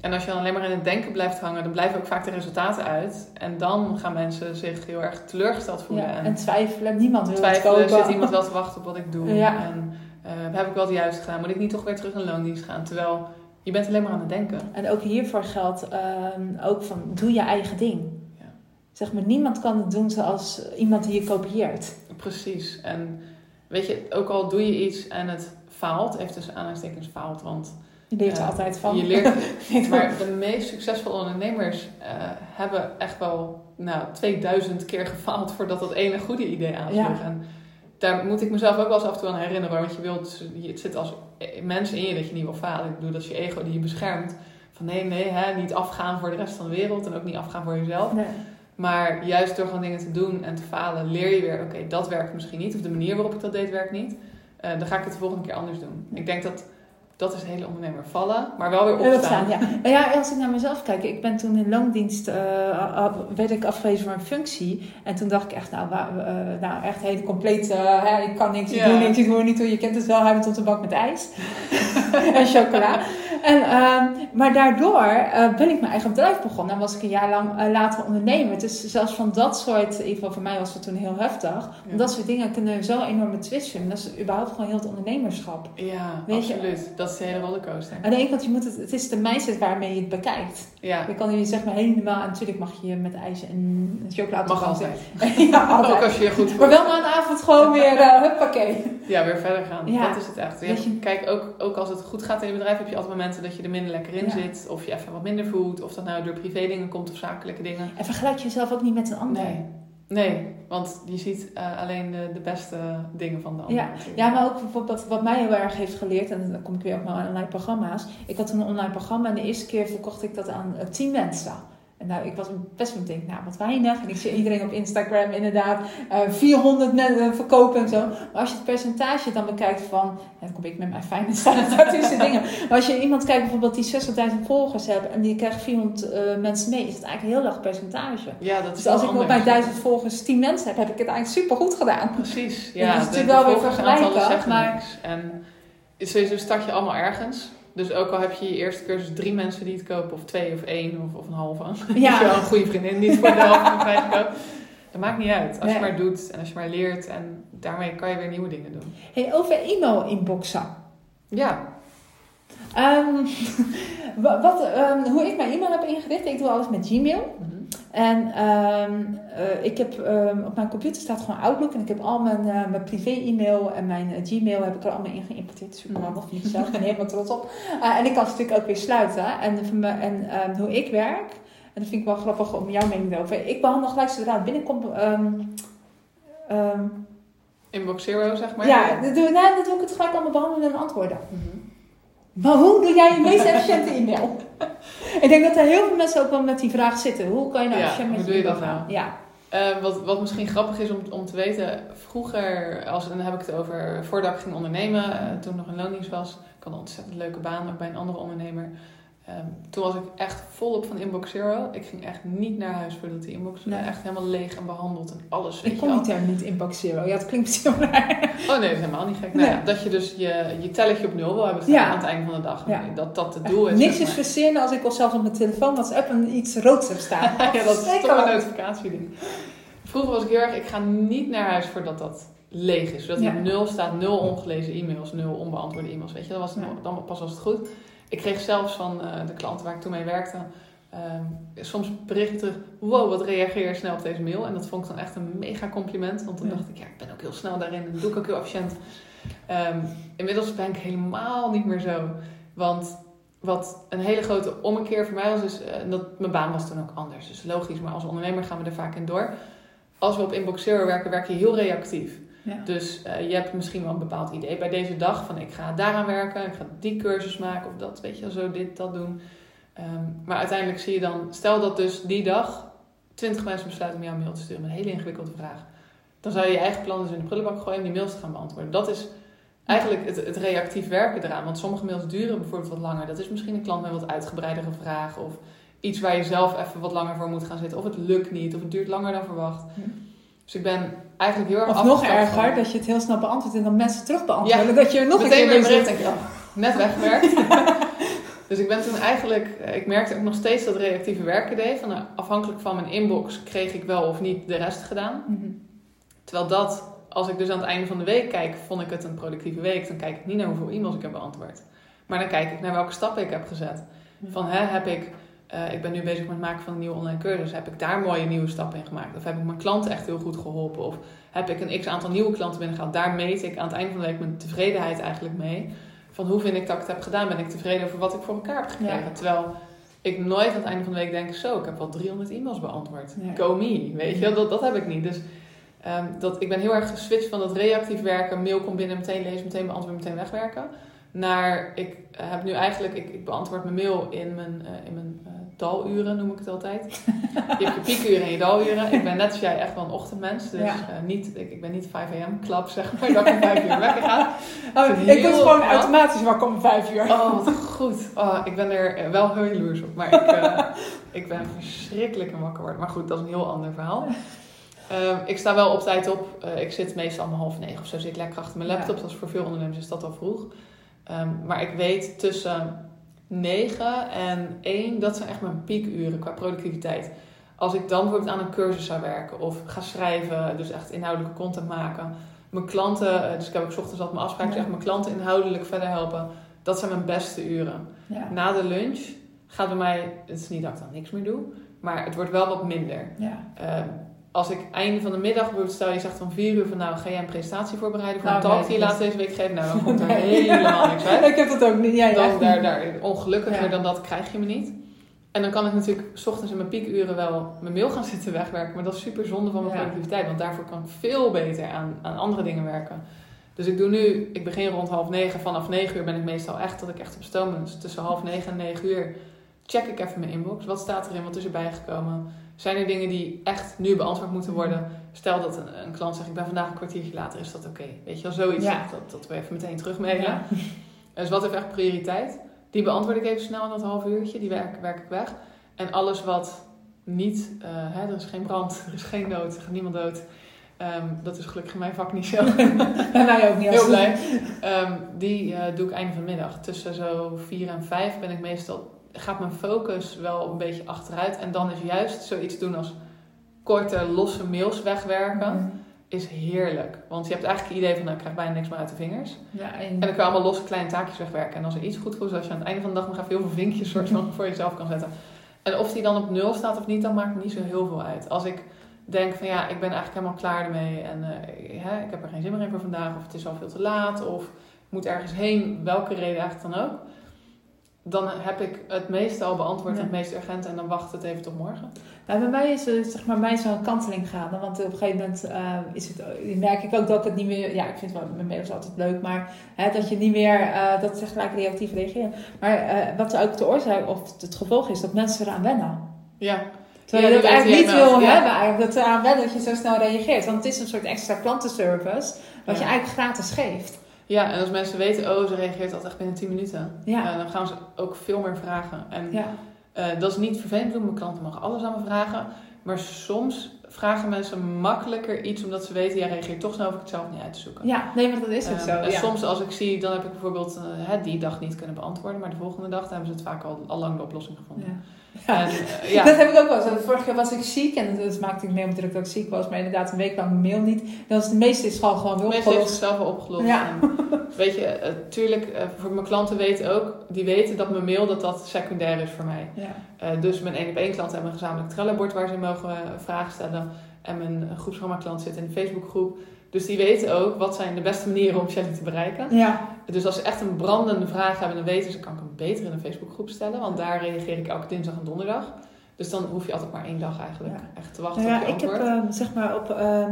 En als je dan alleen maar in het denken blijft hangen, dan blijven ook vaak de resultaten uit. En dan gaan mensen zich heel erg teleurgesteld voelen. Ja, en, twijfelen. Niemand wil twijfelen, het zit iemand wel te wachten op wat ik doe. <laughs> Ja. En uh, heb ik wel het juiste gedaan? Moet ik niet toch weer terug in loondienst gaan? Terwijl je bent alleen maar aan het denken. En ook hiervoor geldt uh, ook van, doe je eigen ding. Ja. Zeg maar, niemand kan het doen zoals iemand die je kopieert. Precies. En weet je, ook al doe je iets en het faalt, heeft dus aanhalingstekens faalt, want... Je leert er uh, altijd van. Je leert, <laughs> maar de meest succesvolle ondernemers uh, hebben echt wel nou, 2000 keer gefaald voordat dat ene goede idee aansloeg. En daar moet ik mezelf ook wel eens af en toe aan herinneren, want je wilt, het zit als mens in je dat je niet wil falen. Ik bedoel, dat is je ego die je beschermt. Van nee, nee, hè, niet afgaan voor de rest van de wereld en ook niet afgaan voor jezelf. Nee. Maar juist door gewoon dingen te doen en te falen, leer je weer, oké, dat werkt misschien niet. Of de manier waarop ik dat deed werkt niet. Uh, dan ga ik het de volgende keer anders doen. Ik denk dat dat is de hele ondernemer vallen, maar wel weer opstaan. ja. Nou ja, als ik naar mezelf kijk, ik ben toen in loondienst, uh, werd ik afgewezen voor een functie. En toen dacht ik echt, nou, uh, nou echt hele complete, uh, ik kan niks, ik doe niks, ik hoor niet hoe je kent het wel, hij tot een bak met ijs <laughs> en chocola. En, uh, maar daardoor uh, ben ik mijn eigen bedrijf begonnen en was ik een jaar lang uh, later ondernemer. Dus zelfs van dat soort, in ieder geval voor mij was het toen heel heftig. Ja. Dat soort dingen kunnen zo enorme twist vinden. Dat is überhaupt gewoon heel het ondernemerschap. Ja, Weet absoluut. Je? Dat is de hele rollercoaster. Aan de ene kant, je moet het, het is de mindset waarmee je het bekijkt. Ja. Je kan je zeg maar helemaal, natuurlijk mag je met ijs en chocolade Mag altijd. <laughs> ja, altijd. Ook als je goed Maar wel na een avond gewoon weer, uh, huppakee. Ja, weer verder gaan. Ja. Dat is het echt. Je, kijk, ook, ook als het goed gaat in je bedrijf, heb je altijd momenten dat je er minder lekker in zit. Of je even wat minder voelt. Of dat nou door privé dingen komt of zakelijke dingen. En vergelijk jezelf ook niet met een ander. Nee. Nee, want je ziet uh, alleen de, de beste dingen van de ander. Ja, ja maar ook bijvoorbeeld wat mij heel erg heeft geleerd, en dan kom ik weer op mijn online programma's. Ik had een online programma en de eerste keer verkocht ik dat aan uh, tien mensen. En nou, ik was best wel denk, nou wat weinig. En ik zie iedereen op Instagram inderdaad uh, 400 mensen verkopen en zo. Maar als je het percentage dan bekijkt van, dan kom ik met mijn fijne statistische <laughs> dingen. Maar als je iemand kijkt bijvoorbeeld die 60.000 volgers hebben en die krijgt 400 uh, mensen mee, is het eigenlijk een heel laag percentage. Ja, dat is dus als ik op mijn 1000 volgers 10 mensen heb, heb ik het eigenlijk super goed gedaan. Precies, <laughs> ja. ja dat is natuurlijk wel weer vergelijken, maar... En sowieso start je allemaal ergens. Dus ook al heb je je eerste cursus drie mensen die het kopen, of twee of één of, of een halve. <laughs> Ja. Als je wel een goede vriendin niet voor de helft van prijs koopt. <laughs> Dat maakt niet uit. Als je maar doet en als je maar leert en daarmee kan je weer nieuwe dingen doen. Hey, over e-mail inboxen. Ja. <laughs> Um, wat, um, hoe ik mijn e-mail heb ingericht, ik doe alles met Gmail. Mhm. En um, uh, ik heb um, op mijn computer staat gewoon Outlook en ik heb al mijn, uh, mijn privé-e-mail en mijn uh, Gmail heb ik er allemaal in geïmporteerd. Super handig, vind ik zelf. Ik ben helemaal trots op. en ik kan ze natuurlijk ook weer sluiten. En, en um, hoe ik werk, en dat vind ik wel grappig om jouw mening erover. Ik behandel gelijk zodra het binnenkomt. Inbox Zero, zeg maar? Ja, dat doe, nou, dat doe ik het gelijk allemaal behandelen en antwoorden. Mm -hmm. Maar hoe doe jij je meest efficiënte e-mail? Ik denk dat er heel veel mensen ook wel met die vraag zitten. Hoe kan je nou ja, efficiënt met hoe doe je dat nou? Ja. Uh, wat, wat misschien grappig is om, om te weten, vroeger, als, dan heb ik het over voordat ik ging ondernemen, uh, toen nog in loondienst was, ik had een ontzettend leuke baan, ook bij een andere ondernemer. Um, toen was ik echt volop van Inbox Zero. Ik ging echt niet naar huis voordat die inbox nee. echt helemaal leeg en behandeld en alles. Ik kon die term niet Inbox Zero. Ja, het klinkt zo raar. Oh nee, helemaal niet gek. Nee. Nou dat je dus je, je telletje op nul wil hebben staan ja. aan het einde van de dag. Ja. Dat dat het doel is. Niks is verzinnen als ik al zelfs op mijn telefoon WhatsApp een iets roods heb staan. <laughs> ja, dat is toch een notificatie ding. Vroeger was ik heel erg, ik ga niet naar huis voordat dat leeg is. Zodat ja. er nul staat, nul ongelezen e-mails, nul onbeantwoorde e-mails. Weet je, dat was dan pas was het goed. Ik kreeg zelfs van uh, de klanten waar ik toen mee werkte, um, soms berichten terug, wow, wat reageer je snel op deze mail. En dat vond ik dan echt een mega compliment, want dan ja. dacht ik, ja, ik ben ook heel snel daarin en dat doe ik ook heel efficiënt. Um, inmiddels ben ik helemaal niet meer zo. Want wat een hele grote ommekeer voor mij was, is uh, dat mijn baan was toen ook anders. Dus logisch, maar als ondernemer gaan we er vaak in door. Als we op Inbox Zero werken, werk je heel reactief. Ja. Dus uh, je hebt misschien wel een bepaald idee bij deze dag van ik ga daaraan werken, ik ga die cursus maken of dat, weet je, zo dit, dat doen. Um, maar uiteindelijk zie je dan, stel dat dus die dag 20 mensen besluiten om jou een mail te sturen met een hele ingewikkelde vraag. Dan zou je je eigen plannen dus in de prullenbak gooien om die mails te gaan beantwoorden. Dat is eigenlijk het, het reactief werken eraan. Want sommige mails duren bijvoorbeeld wat langer. Dat is misschien een klant met wat uitgebreidere vragen of iets waar je zelf even wat langer voor moet gaan zitten. Of het lukt niet, of het duurt langer dan verwacht. Ja. Dus ik ben eigenlijk heel erg Of nog erger, van... dat je het heel snel beantwoordt en dan mensen terug beantwoorden. Ja, dat je nog een keer weer bericht denk je, oh, net weggewerkt. <laughs> dus ik ben toen eigenlijk, ik merkte ook nog steeds dat reactieve werken deed. Van, nou, afhankelijk van mijn inbox kreeg ik wel of niet de rest gedaan. Mm-hmm. Terwijl dat, als ik dus aan het einde van de week kijk, vond ik het een productieve week. Dan kijk ik niet naar hoeveel e-mails ik heb beantwoord. Maar dan kijk ik naar welke stappen ik heb gezet. Van, hè, heb ik uh, ik ben nu bezig met het maken van een nieuwe online cursus. Heb ik daar mooie nieuwe stappen in gemaakt? Of heb ik mijn klanten echt heel goed geholpen? Of heb ik een x aantal nieuwe klanten binnengehaald? Daar meet ik aan het einde van de week mijn tevredenheid eigenlijk mee. Van hoe vind ik dat ik het heb gedaan? Ben ik tevreden over wat ik voor elkaar heb gekregen? Ja. Terwijl ik nooit aan het einde van de week denk: zo, ik heb wel 300 e-mails beantwoord. Ja. Go me. Weet je, dat, dat heb ik niet. Dus um, dat, ik ben heel erg geswitcht van dat reactief werken. Mail komt binnen, meteen lezen, meteen beantwoorden, meteen wegwerken. Naar ik heb nu eigenlijk, ik, ik beantwoord mijn mail in mijn, uh, in mijn uh, daluren, noem ik het altijd. je hebt je piekuren en je daluren. Ik ben net als jij echt wel een ochtendmens. Dus ja. uh, niet, ik, ik ben niet 5 am club, zeg maar, dat ik om 5 uur wekker ga. Oh, ik het gewoon automatisch wakker om 5 uur. Oh, wat goed. Oh, ik ben er wel heel jaloers op. Maar ik, uh, ik ben verschrikkelijk een wakker worden. Maar goed, dat is een heel ander verhaal. Uh, ik sta wel op tijd op. Ik zit meestal om half negen of zo. Zit lekker achter mijn laptop. Ja. Dat is voor veel ondernemers is dat al vroeg. Um, maar ik weet tussen 9 en 1, dat zijn echt mijn piekuren qua productiviteit. Als ik dan bijvoorbeeld aan een cursus zou werken of ga schrijven, dus echt inhoudelijke content maken. Mijn klanten, dus ik heb ook ochtends altijd mijn afspraak, ja. zeg mijn klanten inhoudelijk verder helpen. Dat zijn mijn beste uren. Ja. Na de lunch gaat bij mij, het is niet dat ik dan niks meer doe, maar het wordt wel wat minder. Ja. Um, als ik einde van de middag bijvoorbeeld stel je zegt van 4 uur van nou ga jij een presentatie voorbereiden voor nou, een talk die je laatst deze week geeft, nou dan komt er <laughs> nee. helemaal niks uit. ik heb dat ook niet. Ja, dan, daar, daar, ongelukkiger ja. dan dat krijg je me niet. En dan kan ik natuurlijk s ochtends in mijn piekuren wel mijn mail gaan <laughs> zitten wegwerken, maar dat is super zonde van mijn ja. productiviteit, want daarvoor kan ik veel beter aan, aan andere dingen werken. Dus ik doe nu, ik begin rond half negen, vanaf negen uur ben ik meestal echt dat ik echt op stoom ben. Dus tussen half negen en negen uur check ik even mijn inbox. Wat staat erin? Wat is erbij gekomen? Zijn er dingen die echt nu beantwoord moeten worden? Stel dat een, een klant zegt, ik ben vandaag een kwartiertje later, is dat oké? Weet je wel, zoiets. Ja. Dat, dat we even meteen terugmailen. Ja. <laughs> Dus wat heeft echt prioriteit? Die beantwoord ik even snel in dat half uurtje. Die werk, werk ik weg. En alles wat niet... eh, hè, er is geen brand, er is geen dood, er gaat niemand dood. Ehm, dat is gelukkig in mijn vak niet zo. <laughs> Bij mij ook niet. Heel blij. Ehm, die eh, doe ik einde van middag. Tussen zo vier en vijf ben ik meestal... Gaat mijn focus wel een beetje achteruit. En dan is juist zoiets doen als korte, losse mails wegwerken... Mhm. is heerlijk. Want je hebt eigenlijk het idee van... Nou, ik krijg bijna niks meer uit de vingers. Ja, en, En dan kan je allemaal losse kleine taakjes wegwerken. En als er iets goed voelt, als je aan het einde van de dag nog even heel veel vinkjes soort van voor jezelf kan zetten. En of die dan op nul staat of niet, dan maakt me niet zo heel veel uit. Als ik denk van ja, ik ben eigenlijk helemaal klaar ermee en eh, ik heb er geen zin meer in voor vandaag, of het is al veel te laat, of ik moet ergens heen, welke reden eigenlijk dan ook. Dan heb ik het meeste al beantwoord, Ja. het meest urgent, en dan wacht het even tot morgen. Nou, bij mij is het zeg maar, mij zo'n kanteling gaande. Want op een gegeven moment eh, is het, merk ik ook dat ik het niet meer... Ja, ik vind wel mijn mails altijd leuk. Maar hè, dat je niet meer... eh, dat ze gelijk reactief reageren. Maar eh, wat ook de oorzaak of het gevolg is, dat mensen eraan wennen. Ja, Terwijl Ja, je dat eigenlijk niet wil ja. hebben. Eigenlijk, dat ze eraan wennen dat je zo snel reageert. Want het is een soort extra klantenservice. Wat je eigenlijk gratis geeft. Ja, en als mensen weten, oh, ze reageert altijd echt binnen 10 minuten, Ja. eh, dan gaan ze ook veel meer vragen. En Ja. Eh, dat is niet vervelend doen. Mijn klanten mogen alles aan me vragen. Maar soms vragen mensen makkelijker iets omdat ze weten, jij reageert toch snel, hoef ik het zelf niet uit te zoeken. ja, nee, maar dat is ook Ehm, zo. en ja. soms als ik zie, dan heb ik bijvoorbeeld eh, die dag niet kunnen beantwoorden, maar de volgende dag dan hebben ze het vaak al, al lang de oplossing gevonden. Ja. Ja. En, <laughs> ja. Dat heb ik ook wel. De vorige keer was ik ziek en dat maakte ik mee om druk dat ik ziek was, maar inderdaad een week lang mijn mail niet. Dan is het meeste is gewoon gewoon heeft opgelost. het zelf wel opgelost. Ja. En, weet je, eh, tuurlijk, eh, voor mijn klanten weten ook, die weten dat mijn mail dat dat secundair is voor mij. Ja. Eh, dus mijn één op één klanten hebben een gezamenlijk Trello-bord waar ze mogen vragen stellen. En mijn groepsprogramma klant zit in de Facebookgroep. Dus die weten ook wat zijn de beste manieren om Shelly te bereiken. Ja. Dus als ze echt een brandende vraag hebben, dan weten ze, kan ik hem beter in een Facebookgroep stellen. Want daar reageer ik elke dinsdag en donderdag. Dus dan hoef je altijd maar één dag eigenlijk Ja. echt te wachten Nou ja, op je ik heb antwoord. ehm, zeg maar op eh,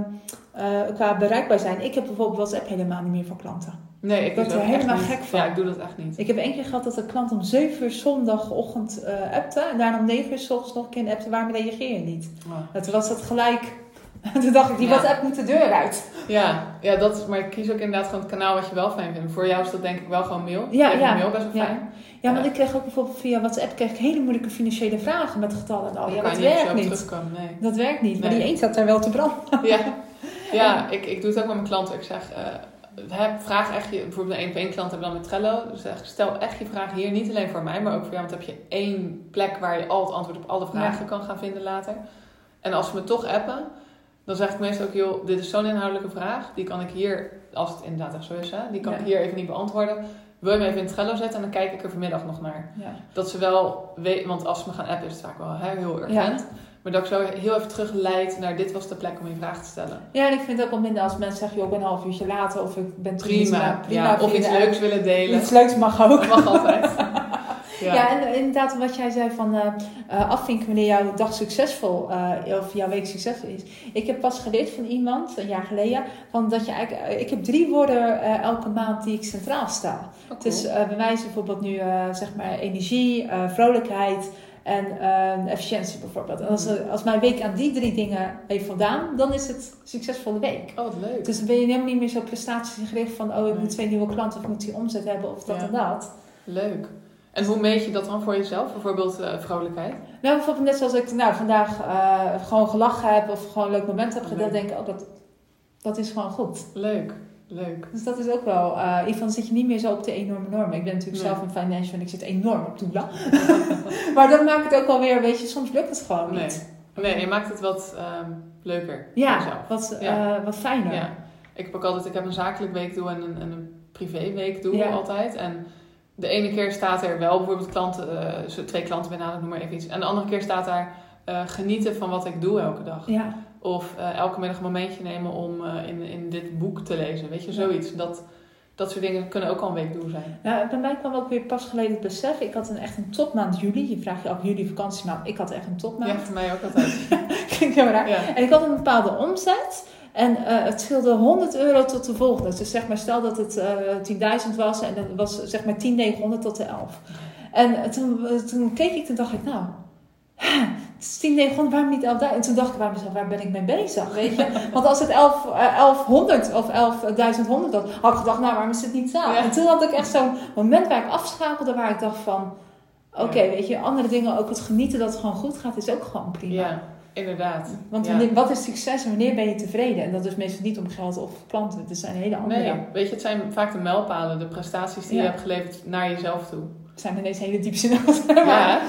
qua bereikbaar zijn. Ik heb bijvoorbeeld WhatsApp helemaal niet meer voor klanten. nee, ik ben dus er ook helemaal echt niet. gek van. Ja, ik doe dat echt niet. Ik heb één keer gehad dat een klant om 7 uur zondagochtend eh appte. En daarna om 9 uur 's ochtends nog een keer appte. Waarom reageer je niet? Oh. En toen was dat gelijk. <laughs> Toen dacht ik, die Ja. WhatsApp moet de deur uit. Ja, ja dat is, maar ik kies ook inderdaad gewoon het kanaal wat je wel fijn vindt. Voor jou is dat denk ik wel gewoon mail. Ja, Ik vind ja. mail best wel fijn. Ja, want ik kreeg ook bijvoorbeeld via WhatsApp kreeg ik hele moeilijke financiële vragen met getallen. Nou, Dan ja, dat werkt niet. terugkomen, nee. Dat werkt niet. Maar Nee. die een zat daar wel te branden. Ja, <laughs> ja ik, ik doe het ook met mijn klanten. Ik zeg, eh, heb, vraag echt je, bijvoorbeeld een één op één klant hebben we dan met Trello. Dus zeg, stel echt je vraag hier, niet alleen voor mij, maar ook voor jou. Want dan heb je één plek waar je al het antwoord op alle vragen kan gaan vinden later. En als ze me toch appen, dan zeg ik meestal ook, joh, dit is zo'n inhoudelijke vraag. Die kan ik hier, als het inderdaad echt zo is, hè, die kan Ja. ik hier even niet beantwoorden. Wil je me even in Trello zetten en dan kijk ik er vanmiddag nog naar. Ja. Dat ze wel weten, want als ze me gaan appen is het vaak wel hè, heel urgent. Maar dat ik zo heel even terugleid naar dit was de plek om je vraag te stellen. ja, en ik vind het ook wel minder als mensen zeggen, joh, ik ben een half uurtje later. Of ik ben Prima. ja, of iets leuks willen delen. Iets leuks mag ook. Mag altijd. <laughs> Ja, Ja. en inderdaad wat jij zei van eh, eh, afvinken wanneer jouw dag succesvol eh, of jouw week succesvol is. Ik heb pas geleerd van iemand, een jaar geleden, van dat je eigenlijk, eh, ik heb drie woorden eh, elke maand die ik centraal sta. Oh, Dus eh, bij mij is bijvoorbeeld nu eh, zeg maar energie, eh, vrolijkheid en eh, efficiëntie bijvoorbeeld. En als, eh, als mijn week aan die drie dingen heeft voldaan, dan is het succesvolle week. oh, wat leuk. Dus dan ben je helemaal niet meer zo prestatiegericht van, oh ik Nee. moet twee nieuwe klanten of ik moet die omzet hebben of dat Ja. en dat. Leuk. En hoe meet je dat dan voor jezelf? Bijvoorbeeld eh, vrolijkheid? Nou, bijvoorbeeld net zoals ik nou, vandaag eh, gewoon gelachen heb of gewoon een leuk moment heb gedeeld, Leuk. denk ik, oh, dat, dat is gewoon goed. Leuk. Leuk. Dus dat is ook wel, ieder geval zit je niet meer zo op de enorme normen. Ik ben natuurlijk Nee. zelf een financial en ik zit enorm op doelen. <laughs> maar dat maakt het ook wel weer, weet je, soms lukt het gewoon Nee. niet. Nee, je maakt het wat ehm, leuker voor Ja, jezelf. wat, Ja. wat fijner. Ja. Ik heb ook altijd, ik heb een zakelijk weekdoel en een, en een privéweekdoel Ja. altijd. En de ene keer staat er wel bijvoorbeeld klanten, eh, twee klanten benaderd, noem maar even iets. En de andere keer staat daar eh, genieten van wat ik doe elke dag. Ja. Of eh, elke middag een momentje nemen om in, in dit boek te lezen. Weet je, zoiets. Dat, dat soort dingen kunnen ook al een weekdoel zijn. Nou, bij mij kwam ook weer pas geleden het besef. Ik had een, echt een topmaand juli. Je vraagt je af juli vakantiemaand. Ik had echt een Ja, topmaand. voor mij ook altijd. <laughs> Klinkt heel raar. Ja. En ik had een bepaalde omzet. En eh, het scheelde 100 euro tot de volgende. Dus zeg maar, stel dat het eh 10.000 was. En dat was zeg maar 10.900 tot de 11. En toen, toen keek ik, toen dacht ik, nou, het is 10, 900, waarom niet 11.000? En toen dacht ik bij mezelf, waar ben ik mee bezig, weet je? <laughs> Want als het 11, eh, 1100 of 11.100 was, had ik gedacht, nou, waarom is het niet zo? Ja. En toen had ik echt zo'n moment waar ik afschakelde, waar ik dacht van, oké, weet je, andere dingen, ook het genieten dat het gewoon goed gaat, is ook gewoon prima. Ja, inderdaad. Want Ja. wat is succes en wanneer ben je tevreden? En dat is meestal niet om geld of klanten. Het zijn hele andere. Nee, weet je, het zijn vaak de mijlpalen, de prestaties die Ja. je hebt geleverd naar jezelf toe. Het zijn ineens hele diepste zinnen. <laughs> <laughs> Ja,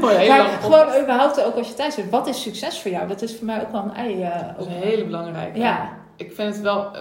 heel maar gewoon überhaupt ook als je thuis bent. Wat is succes voor jou? Dat is voor mij ook wel een ei. eh, Dat is een hele belangrijke. Ja, Ik vind het wel... eh,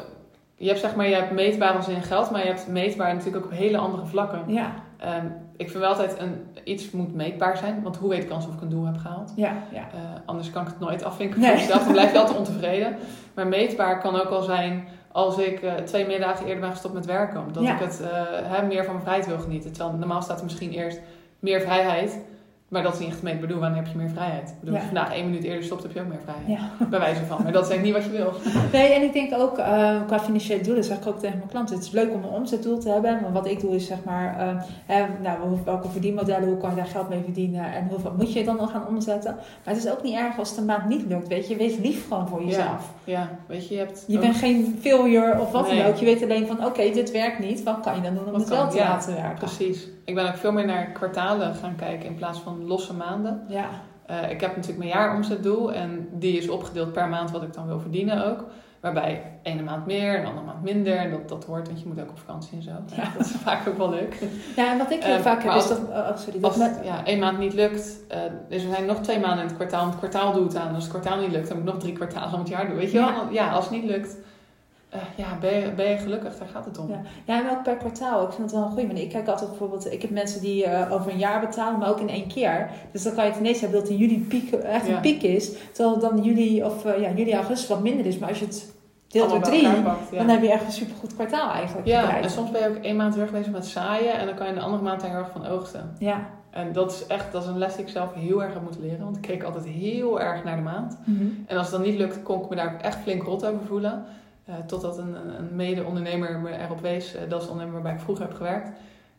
Je hebt zeg maar, je hebt meetbaar als in geld, maar je hebt meetbaar natuurlijk ook op hele andere vlakken. ja, Ehm, ik vind wel altijd, een, iets moet meetbaar zijn, want hoe weet ik kans of ik een doel heb gehaald? ja, ja. Eh, anders kan ik het nooit afvinken Nee. voor mezelf. Dan blijf je altijd <laughs> ontevreden. Maar meetbaar kan ook al zijn als ik eh, twee middagen eerder ben gestopt met werken. Omdat Ja. ik het eh, hè, meer van mijn vrijheid wil genieten. Terwijl normaal staat er misschien eerst meer vrijheid. Maar dat is niet echt mee. Ik bedoel, wanneer heb je meer vrijheid? Ik bedoel, Ja. als je vandaag één minuut eerder stopt, heb je ook meer vrijheid. ja. Bij wijze van. Maar dat is eigenlijk niet wat je wil. <laughs> Nee, en ik denk ook eh, qua financiële doelen, zeg ik ook tegen mijn klanten. Het is leuk om een omzetdoel te hebben. Maar wat ik doe is zeg maar, eh, hè, nou, welke verdienmodellen, hoe kan je daar geld mee verdienen en hoeveel moet je dan nog gaan omzetten. Maar het is ook niet erg als het een maand niet lukt. Weet je, wees lief gewoon voor jezelf. Ja, weet je, je hebt... Je ook- bent geen failure of wat Nee. dan ook. Je weet alleen van, oké, dit werkt niet. Wat kan je dan doen om Wat het wel te laten werken? Precies. Ik ben ook veel meer naar kwartalen gaan kijken in plaats van losse maanden. Ja, Eh, ik heb natuurlijk mijn jaaromzetdoel en die is opgedeeld per maand wat ik dan wil verdienen ook. Waarbij ene maand meer, een andere maand minder. En dat, dat hoort, want je moet ook op vakantie en zo. Ja. <laughs> Dat is vaak ook wel leuk. ja en wat ik heel Eh, vaak heb is dat... oh, sorry, dat Als met, ja, één maand niet lukt, eh, dus er zijn nog twee maanden in het kwartaal. En het kwartaal doet aan. Als het kwartaal niet lukt, dan moet ik nog drie kwartalen om het jaar doen. Weet je Ja. wel? Ja, als het niet lukt, eh, ja, ben, je, ben je gelukkig. Daar gaat het om. Ja. Ja, en ook per kwartaal. Ik vind het wel een goede manier. Ik kijk altijd bijvoorbeeld, ik heb mensen die eh, over een jaar betalen, maar ook in één keer. Dus dan kan je het ineens hebben dat in juli piek, echt Ja. een piek is. Terwijl dan juli of eh, ja, juli, augustus wat minder is. Maar als je het deelt door drie, elkaar pakt, ja. dan heb je echt een supergoed kwartaal eigenlijk Ja, en soms ben je ook één maand heel erg bezig met zaaien. En dan kan je de andere maand heel erg van oogsten. Ja. En dat is echt, dat is een les die ik zelf heel erg heb moeten leren. Want ik keek altijd heel erg naar de maand. Mhm. En als het dan niet lukt, kon ik me daar echt flink rot over voelen. Eh, totdat een, een- mede-ondernemer me erop wees. eh, dat is de ondernemer waarbij ik vroeger heb gewerkt.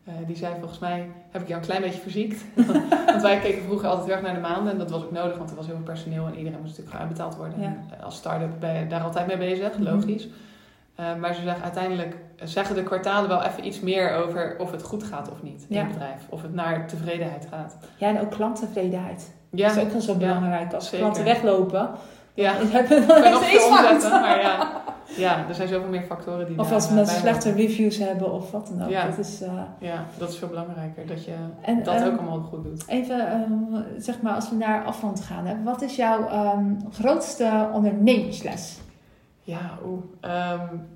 Eh, die zei volgens mij, heb ik jou een klein beetje verziekt. <laughs> want wij keken vroeger altijd erg naar de maanden. En dat was ook nodig, want er was heel veel personeel. En iedereen moest natuurlijk gewoon uitbetaald worden. Ja. En, als start-up ben je daar altijd mee bezig, Mhm. logisch. Maar ze zeggen uiteindelijk zeggen de kwartalen wel even iets meer over of het goed gaat of niet in Ja. het bedrijf. Of het naar tevredenheid gaat. ja, en ook klanttevredenheid. Ja, Dat is ook wel zo belangrijk. Als zeker. klanten weglopen, ja. dan <laughs> hebben we nog steeds maar ja. Ja, er zijn zoveel meer factoren die Of als eh, mensen bij slechte reviews hebben of wat dan ook. Ja. Dat is, eh, Ja, dat is veel belangrijker, dat je en, dat ehm, ook allemaal goed doet. Even, ehm, zeg maar, als we naar afstand gaan. Hè, wat is jouw ehm, grootste ondernemersles? Ja, oeh.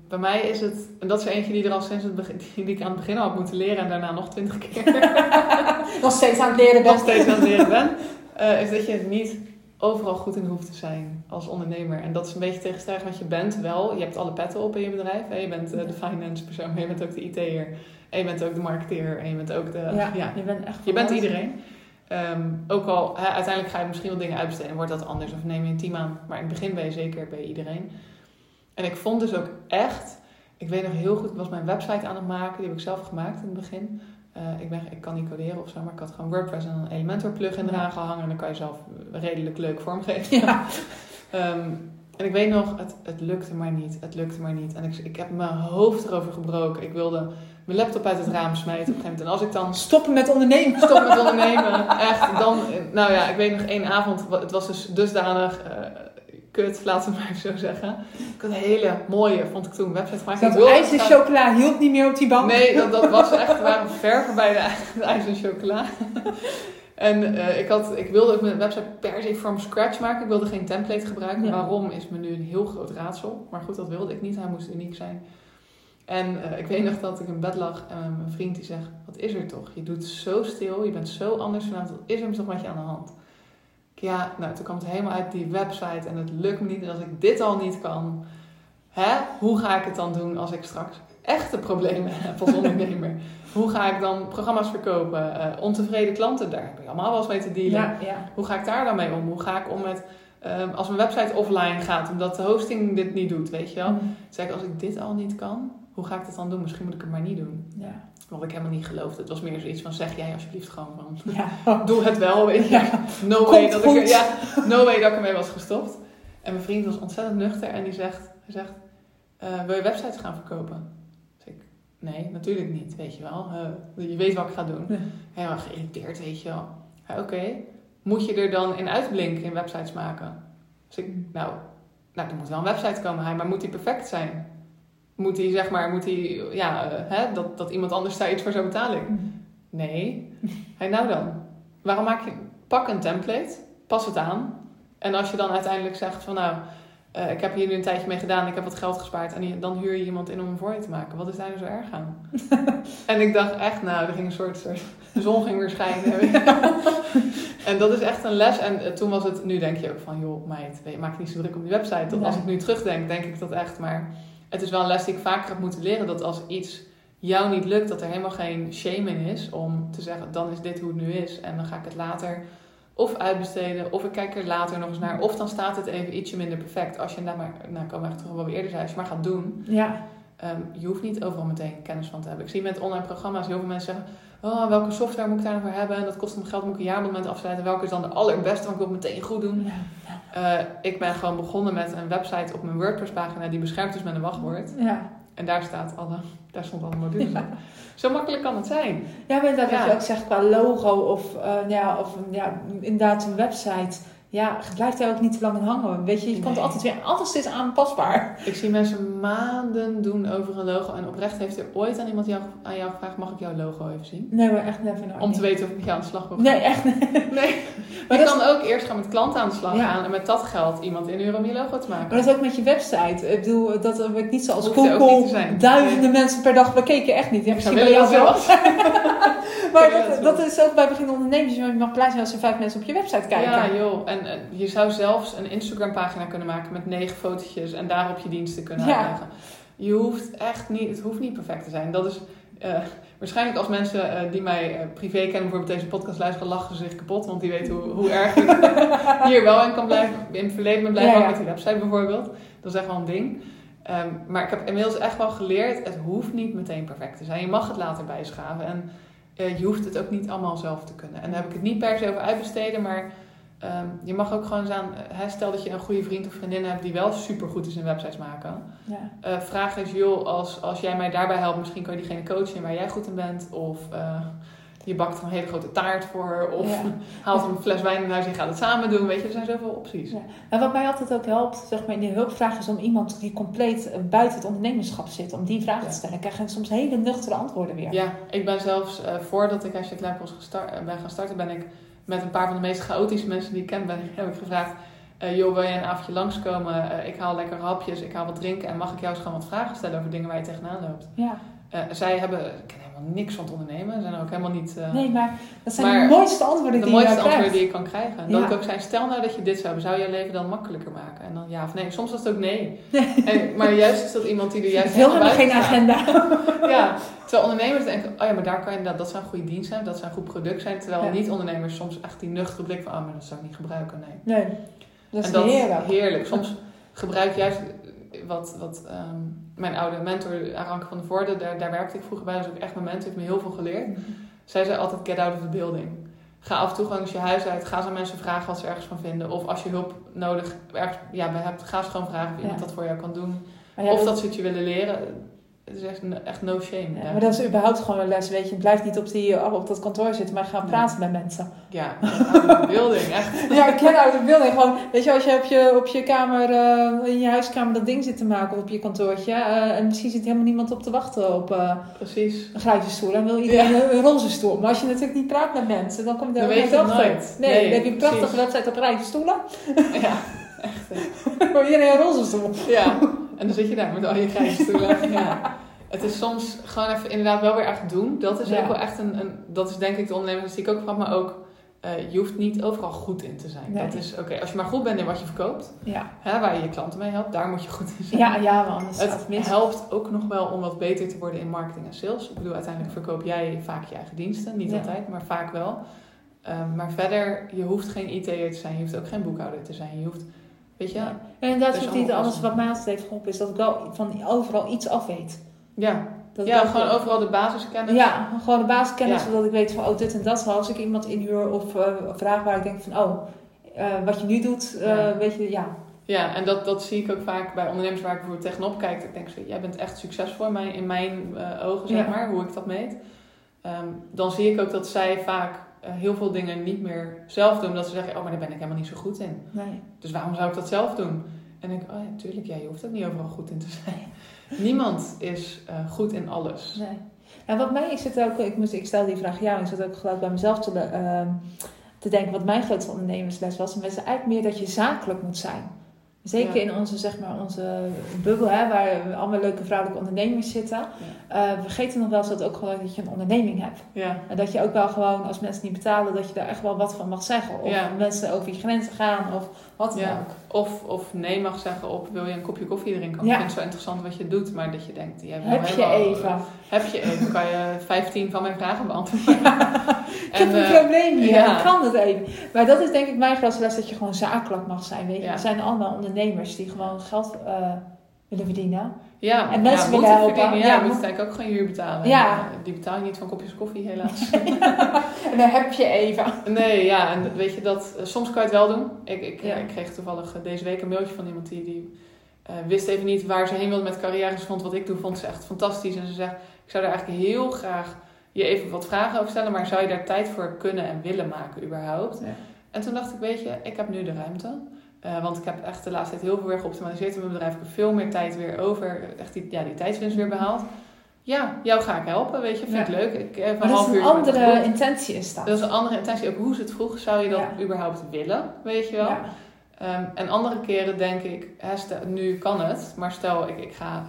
Bij mij is het, en dat is eentje die er al sinds het begin, die ik aan het begin al had moeten leren en daarna nog twintig keer <laughs> Nog steeds aan het leren <laughs> nog bent. steeds aan het leren ben, eh, is dat je niet overal goed in hoeft te zijn als ondernemer. En dat is een beetje tegenstrijdig, want je bent wel, je hebt alle petten op in je bedrijf. Hè? Je bent eh, de finance persoon, maar je bent ook de IT'er. En je bent ook de marketeer en je bent ook de... Ja, ja, je bent echt Je bent iedereen. Ehm, ook al, uiteindelijk ga je misschien wel dingen uitbesteden en wordt dat anders of neem je een team aan. Maar in het begin ben je zeker bij iedereen. En ik vond dus ook echt, ik weet nog heel goed, ik was mijn website aan het maken, die heb ik zelf gemaakt in het begin. Eh, ik, ben, ik kan niet coderen of zo, maar ik had gewoon WordPress en een Elementor plugin eraan gehangen en dan kan je zelf redelijk leuk vormgeven. Ja. <laughs> Ehm, en ik weet nog, het, het lukte maar niet. Het lukte maar niet. En ik, ik heb mijn hoofd erover gebroken. Ik wilde mijn laptop uit het raam smijten op een gegeven moment. En als ik dan Stoppen met ondernemen. stop met ondernemen. <laughs> Echt, dan, nou ja, ik weet nog één avond, het was dus dusdanig eh, kut, laten we maar even zo zeggen. Ik had een hele mooie, vond ik toen, website gemaakt. Dat ijs en chocola hielp niet meer op die bank. Nee, dat, dat was echt, we waren ver voorbij de, de ijs en chocola. En eh, ik, had, ik wilde ook mijn website per se from scratch maken. Ik wilde geen template gebruiken. Ja. Waarom is me nu een heel groot raadsel. Maar goed, dat wilde ik niet. Hij moest uniek zijn. En eh, ik weet nog dat ik in bed lag en mijn vriend die zegt... Wat is er toch? Je doet zo stil. Je bent zo anders vanavond. Wat is er toch met je aan de hand? Ja, nou, toen kwam het helemaal uit die website. En het lukt me niet. En als ik dit al niet kan... Hè, hoe ga ik het dan doen als ik straks echte problemen <laughs> heb als ondernemer? Hoe ga ik dan programma's verkopen? Eh, ontevreden klanten, daar heb ik allemaal wel eens mee te dealen. Ja, ja. Hoe ga ik daar dan mee om? Hoe ga ik om met ehm, als mijn website offline gaat omdat de hosting dit niet doet, weet je wel? Mm. Zei ik, als ik dit al niet kan, hoe ga ik dat dan doen? Misschien moet ik het maar niet doen. Ja. Wat ik helemaal niet geloofde. Het was meer zoiets van, zeg jij alsjeblieft gewoon van, Ja. <laughs> doe het wel, weet je. Ja. No, way dat ik, ja, no way dat ik ermee was gestopt. En mijn vriend was ontzettend nuchter en die zegt, hij zegt eh, wil je websites gaan verkopen? Dus ik, nee, natuurlijk niet, weet je wel. Eh, je weet wat ik ga doen. Ja. Helemaal geïrriteerd, weet je wel. Oké, moet je er dan in uitblinken in websites maken? Dus ik, nou, nou, er moet wel een website komen, hij, maar moet die perfect zijn? Moet die, zeg maar, moet die, ja, eh, hè, dat, dat iemand anders daar iets voor zou betalen? Ik, Nee. <laughs> Hey, nou dan. Waarom maak je... Pak een template. Pas het aan. En als je dan uiteindelijk zegt van nou... eh, ik heb hier nu een tijdje mee gedaan. Ik heb wat geld gespaard. En dan huur je iemand in om hem voor je te maken. Wat is daar nou zo erg aan? <laughs> en ik dacht echt nou... Er ging een soort... soort de zon ging weer schijnen. <laughs> en dat is echt een les. En eh, toen was het... Nu denk je ook van... Joh meid. je, Maak je niet zo druk op die website. Dat als ik nu terugdenk... Denk ik dat echt. Maar het is wel een les die ik vaker heb moeten leren. Dat als iets jou niet lukt, dat er helemaal geen shame in is om te zeggen, dan is dit hoe het nu is. En dan ga ik het later of uitbesteden, of ik kijk er later nog eens naar. Of dan staat het even ietsje minder perfect. Als je daar maar, nou komen we echt terug wat we eerder zei, als je maar gaat doen. Ja. ehm, je hoeft niet overal meteen kennis van te hebben. Ik zie met online programma's heel veel mensen zeggen, oh, welke software moet ik daar nou voor hebben? En dat kost me geld, moet ik een jaarabonnement afsluiten. Welke is dan de allerbeste, want ik wil het meteen goed doen. Ja. Eh, ik ben gewoon begonnen met een website op mijn WordPress pagina, die beschermd is met een wachtwoord. Ja. En daar, staat alle, daar stond alle modules op. Zo makkelijk kan het zijn. Ja, maar Ja. wat je ook zegt qua logo of, eh, ja, of ja, inderdaad een website. Ja, het blijft daar ook niet te lang in hangen. Weet je, je Nee. altijd weer, alles is aanpasbaar. Ik zie mensen maanden doen over een logo. En oprecht heeft er ooit aan iemand jou, aan jou gevraagd: mag ik jouw logo even zien? Nee, maar echt never. Om te weten of ik met jou aan de slag wil gaan. Nee, echt niet. <laughs> Nee. Maar je kan ook eerst gaan met klanten aan de slag Ja. gaan. En met dat geld iemand inhuren om je logo te maken. maar dat is ook met je website. Ik bedoel, dat ik niet zoals Google duizenden mensen per dag bekeken. Echt niet. Ja, misschien Zou bij jou willen wel. <laughs> maar dat, dat is ook bij beginnende ondernemers. Je mag blij zijn als er vijf mensen op je website kijken. Ja, joh. En, en je zou zelfs een Instagram pagina kunnen maken met negen fotootjes. En daarop je diensten kunnen Ja. Je hoeft echt niet, het hoeft niet perfect te zijn. Dat is eh, waarschijnlijk als mensen eh, die mij eh, privé kennen, bijvoorbeeld deze podcast luisteren, lachen ze zich kapot. Want die weten hoe, hoe erg ik <laughs> hier wel in kan blijven. In het verleden ben blijven ja. met die website bijvoorbeeld. Dat is echt wel een ding. Ehm, maar ik heb inmiddels echt wel geleerd, het hoeft niet meteen perfect te zijn. Je mag het later bijschaven. En eh, je hoeft het ook niet allemaal zelf te kunnen. En daar heb ik het niet per se over uitbesteden, maar ehm, je mag ook gewoon aan, hè, stel dat je een goede vriend of vriendin hebt die wel super goed is in websites maken. Ja. Eh, vraag eens, joh, als, als jij mij daarbij helpt, misschien kan je diegene coachen waar jij goed in bent. Of eh, je bakt een hele grote taart voor. Of Ja. <laughs> haalt een fles wijn in huis en je gaat het samen doen. Weet je, er zijn zoveel opties. Ja. En wat mij altijd ook helpt, zeg maar, in die hulpvraag is om iemand die compleet buiten het ondernemerschap zit, om die vragen Ja. te stellen. Ik krijg soms hele nuchtere antwoorden weer. Ja, ik ben zelfs, eh, voordat ik was gestart, eh, ben gaan starten, ben ik met een paar van de meest chaotische mensen die ik ken, ben, heb ik gevraagd, eh, joh, wil je een avondje langskomen? Eh, ik haal lekker hapjes, ik haal wat drinken en mag ik jou eens gewoon wat vragen stellen over dingen waar je tegenaan loopt? Ja. Zij hebben, niks van het ondernemen, zijn ook helemaal niet... eh, Nee, maar dat zijn Maar de mooiste antwoorden de die je mooiste krijgt. antwoorden die je kan krijgen. Dat Ja. ik ook zei, stel nou dat je dit zou hebben, zou je leven dan makkelijker maken? En dan ja of nee. Soms was het ook nee. Nee. <laughs> En, maar juist is dat iemand die er Ik juist wil helemaal geen agenda. <laughs> Ja, terwijl ondernemers denken, oh ja, maar daar kan je inderdaad, dat zou een goede dienst zijn, dat zou een goed product zijn. Terwijl Ja. niet-ondernemers soms echt die nuchtere blik van, oh, maar dat zou ik niet gebruiken, nee. Nee, dat is en dat heerlijk. heerlijk. Soms gebruik juist wat, wat ehm, mijn oude mentor, Aranke van der Voorde, daar, daar werkte ik vroeger bij, dat is ook echt mijn mentor, heeft me heel veel geleerd. Zij zei altijd, get out of the building. Ga af en toe gewoon eens je huis uit. Ga aan mensen vragen wat ze ergens van vinden. Of als je hulp nodig ergens ja, hebt, ga eens gewoon vragen of iemand Ja. dat voor jou kan doen. Of dat- dat ze het je willen leren. Het is echt, echt no shame. ja, maar dat is überhaupt gewoon een les, weet je. Blijf niet op, die, op dat kantoor zitten, maar ga praten met mensen. ja <laughs> the building, echt. <laughs> Ja, ik ken uit de beelding. Gewoon, weet je, als je op je, op je kamer, eh, in je huiskamer dat ding zit te maken of op je kantoortje. eh, en misschien zit helemaal niemand op te wachten op eh, Precies. een grijze stoel. En wil iedereen een, een roze stoel. Maar als je natuurlijk niet praat met mensen, dan kom je daar Dan ook nooit nooit. Nee, Nee, dan heb je een prachtige website op grijze stoelen. Ja, <laughs> echt. voor iedereen een roze stoel. Ja, en dan zit je daar met al je grijze stoelen. <laughs> Ja. Het is soms gewoon even inderdaad wel weer echt doen. Dat is Ja. ook wel echt een, een... Dat is denk ik de ondernemers die ik ook vraag, maar ook... eh, je hoeft niet overal goed in te zijn. Nee. Dat is oké. Als je maar goed bent in wat je verkoopt, Ja, hè, waar je je klanten mee helpt, daar moet je goed in zijn. ja, ja anders gaat Het mis. helpt ook nog wel om wat beter te worden in marketing en sales. Ik bedoel, uiteindelijk verkoop jij vaak je eigen diensten. Niet Ja. altijd, maar vaak wel. Ehm, maar verder, je hoeft geen IT'er te zijn. Je hoeft ook geen boekhouder te zijn. Je hoeft, weet je... Ja. En inderdaad, Dat is niet alles wat mij altijd heeft geholpen, is dat ik wel van overal iets af weet. Ja, Dat ja ook- gewoon overal de basiskennis. Ja, gewoon de basiskennis, Ja. zodat ik weet van, oh, dit en dat. Als ik iemand inhuur of eh vraag waar ik denk van, oh, eh, wat je nu doet, eh, Ja. weet je, ja. Ja, en dat, dat zie ik ook vaak bij ondernemers waar ik bijvoorbeeld tegenop kijk. Ik denk zo, jij bent echt succesvol in mijn, in mijn ogen, zeg maar, hoe ik dat meet. Ehm, dan zie ik ook dat zij vaak heel veel dingen niet meer zelf doen. Dat ze zeggen, oh, maar daar ben ik helemaal niet zo goed in. Nee. Dus waarom zou ik dat zelf doen? En ik oh ja, tuurlijk, ja, je hoeft ook niet overal goed in te zijn. <laughs> Niemand is eh, goed in alles. Nee. En wat mij, ik zit ook, ik, moest, ik stel die vraag jou, ik zit ook gelijk bij mezelf te, ehm, te denken wat mijn grootste ondernemersles was. En dat is eigenlijk meer dat je zakelijk moet zijn. Zeker Ja. in onze, zeg maar, onze bubbel, hè, waar allemaal leuke vrouwelijke ondernemers zitten. Eh, we vergeten nog wel eens dat ook gewoon dat je een onderneming hebt. Ja, En dat je ook wel gewoon, als mensen niet betalen, dat je daar echt wel wat van mag zeggen. Of Ja. mensen over je grenzen gaan, of wat dan Ja. ook. Of, of nee mag zeggen op, wil je een kopje koffie drinken? Ja. Ik vind het zo interessant wat je doet, maar dat je denkt, wil Heb je even. Heb je even, kan je <laughs> 15 van mijn vragen beantwoorden. Ik heb En, een eh, probleem hier, ja. ik kan het even. Maar dat is denk ik mijn grootste les, dat je gewoon zakelijk mag zijn. Weet je? We zijn allemaal ondernemers die gewoon geld eh, willen verdienen. Ja, En mensen ja, willen helpen. Ja, Ja, je moet eigenlijk ook gewoon huur betalen. Ja. En, eh, die betaal je niet van kopjes koffie, helaas. <laughs> En dan heb je even. nee, ja, en weet je dat, eh, soms kan je het wel doen. Ik, ik, ik kreeg toevallig eh, deze week een mailtje van iemand die, die wist even niet waar ze heen wilde met carrière. Ze vond wat ik doe, vond ze echt fantastisch. En ze zegt, ik zou daar eigenlijk heel graag je even wat vragen over stellen, maar zou je daar tijd voor kunnen en willen maken überhaupt? Ja. En toen dacht ik, weet je, ik heb nu de ruimte. Eh, want ik heb echt de laatste tijd heel veel weer geoptimaliseerd in mijn bedrijf. Ik heb veel meer tijd weer over. Echt die, ja, die tijdswinst weer behaald. Ja, jou ga ik helpen, weet je. Vind ik leuk. Ik heb een Maar dat is een andere intentie is dat. Dat is een andere intentie. Ook hoe ze het vroeg, zou je dat Ja. überhaupt willen, weet je wel. Ja. Ehm, en andere keren denk ik, hè, stel, nu kan het. Maar stel, ik, ik ga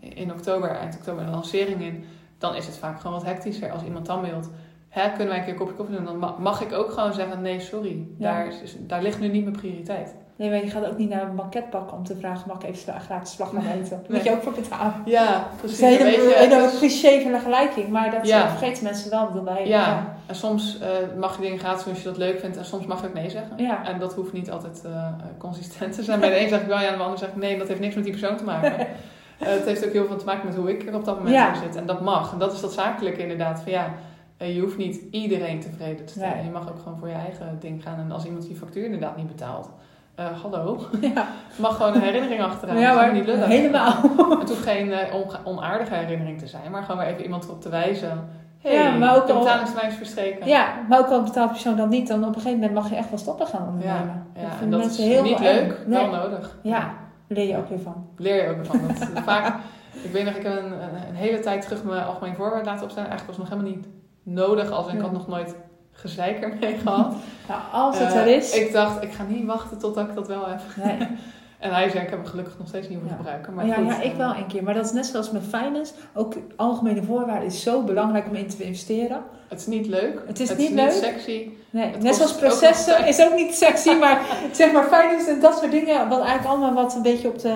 eh, in oktober, eind oktober een lancering in. Dan is het vaak gewoon wat hectischer. Als iemand dan wilt, hè, kunnen wij een keer een kopje koffie doen? Dan ma- mag ik ook gewoon zeggen, nee, sorry. Daar, is, daar ligt nu niet mijn prioriteit. Nee, maar je gaat ook niet naar een banket pakken om te vragen, mag ik even sla- gratis slag gaan eten? Moet je ook voor betalen. Ja, precies. is een hele, cliché van de gelijking, maar dat Ja. eh, vergeten mensen wel. Dat wij, Ja, en soms eh, mag je dingen gratis doen als je dat leuk vindt. En soms mag je ook nee zeggen. Ja. En dat hoeft niet altijd eh, consistent te zijn. Bij de een zeg ik wel ja, en bij de ander zeg ik nee. Dat heeft niks met die persoon te maken. <laughs> Het heeft ook heel veel te maken met hoe ik er op dat moment Ja. zit. En dat mag. En dat is dat zakelijke inderdaad. Van ja, je hoeft niet iedereen tevreden te stellen. Nee. Je mag ook gewoon voor je eigen ding gaan. En als iemand die factuur inderdaad niet betaalt. Eh, hallo. <laughs> Ja, mag gewoon een herinnering achteraan. ja maar niet helemaal. Het hoeft geen eh, onaardige herinnering te zijn. Maar gewoon weer even iemand erop te wijzen. Hey, Ja, maar ook de al- betalingstermijn is verstreken. Ja, maar ook al betaalt persoon dan niet, dan op een gegeven moment mag je echt wel stoppen gaan ondernemen. Ja, Dat en dat is heel niet leuk, Nee. wel nodig. Ja, leer je ook weer van. Leer je ook van. <laughs> Dat, vaak, ik weet nog, ik heb een, een, hele tijd terug mijn algemeen voorwaarden laten opstellen. Eigenlijk was het nog helemaal niet nodig, als ik had nog nooit gezeik ermee <laughs> gehad. Nou, als het Eh, er is. Ik dacht, ik ga niet wachten totdat ik dat wel heb. Nee. <laughs> En hij zei, ik heb hem gelukkig nog steeds niet hoeven Ja. gebruiken. Maar ja, goed, ja, ik eh, wel een keer. Maar dat is net zoals met finance. Ook algemene voorwaarden is zo belangrijk om in te investeren. Het is niet leuk. Het is niet leuk. sexy. Nee, net zoals processen is ook niet sexy. Maar <laughs> zeg maar finance en dat soort dingen. Wat eigenlijk allemaal wat een beetje op de,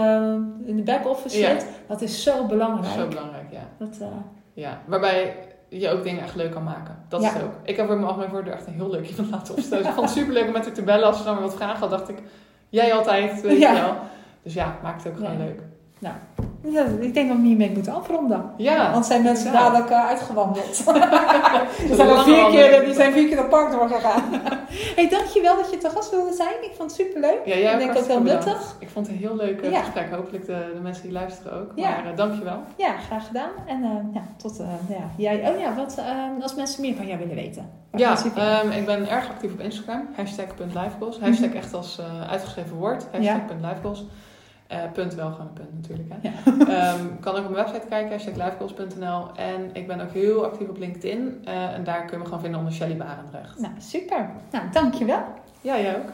in de back-office zit. Dat is zo belangrijk. Zo belangrijk, ja. Dat, eh, ja. Waarbij je ook dingen echt leuk kan maken. Dat is het ook. Ik heb voor mijn algemeen voordeur echt een heel leuk iemand laten opstellen. Ik vond het super leuk om met haar te bellen. Als ze dan weer wat vragen had, dacht ik, jij altijd, weet je wel. Dus ja, maakt het ook gewoon leuk. Ja, ik denk dat we hiermee moeten afronden. Ja. Want zijn mensen Ja. dadelijk eh, uitgewandeld. <laughs> Is zijn, al vier keer, die zijn vier keer het park doorgegaan. <laughs> hey, dankjewel dat je te gast wilde zijn. Ik vond het superleuk. Ja, jij Ik denk ook heel bedankt. nuttig. Ik vond het een heel leuk eh, Ja. gesprek. Hopelijk de, de mensen die luisteren ook. Ja. Maar uh, dankjewel. Ja, graag gedaan. En eh, ja, tot uh, ja, jij. Oh ja, wat eh, als mensen meer van jou willen weten? Ja, ze ehm, ik ben erg actief op Instagram. Hashtag.lifegoals. Hashtag Mhm. echt als uitgeschreven woord. Hashtag.lifegoals. Uh, punt wel gewoon een punt natuurlijk. Hè. Ja. <laughs> Ehm, kan ook op mijn website kijken, hashtag lifegoals.nl. En ik ben ook heel actief op LinkedIn. Uh, en daar kun je me gewoon vinden onder Shelly Barendrecht. Nou, super. Nou, dankjewel. Ja, jij ook.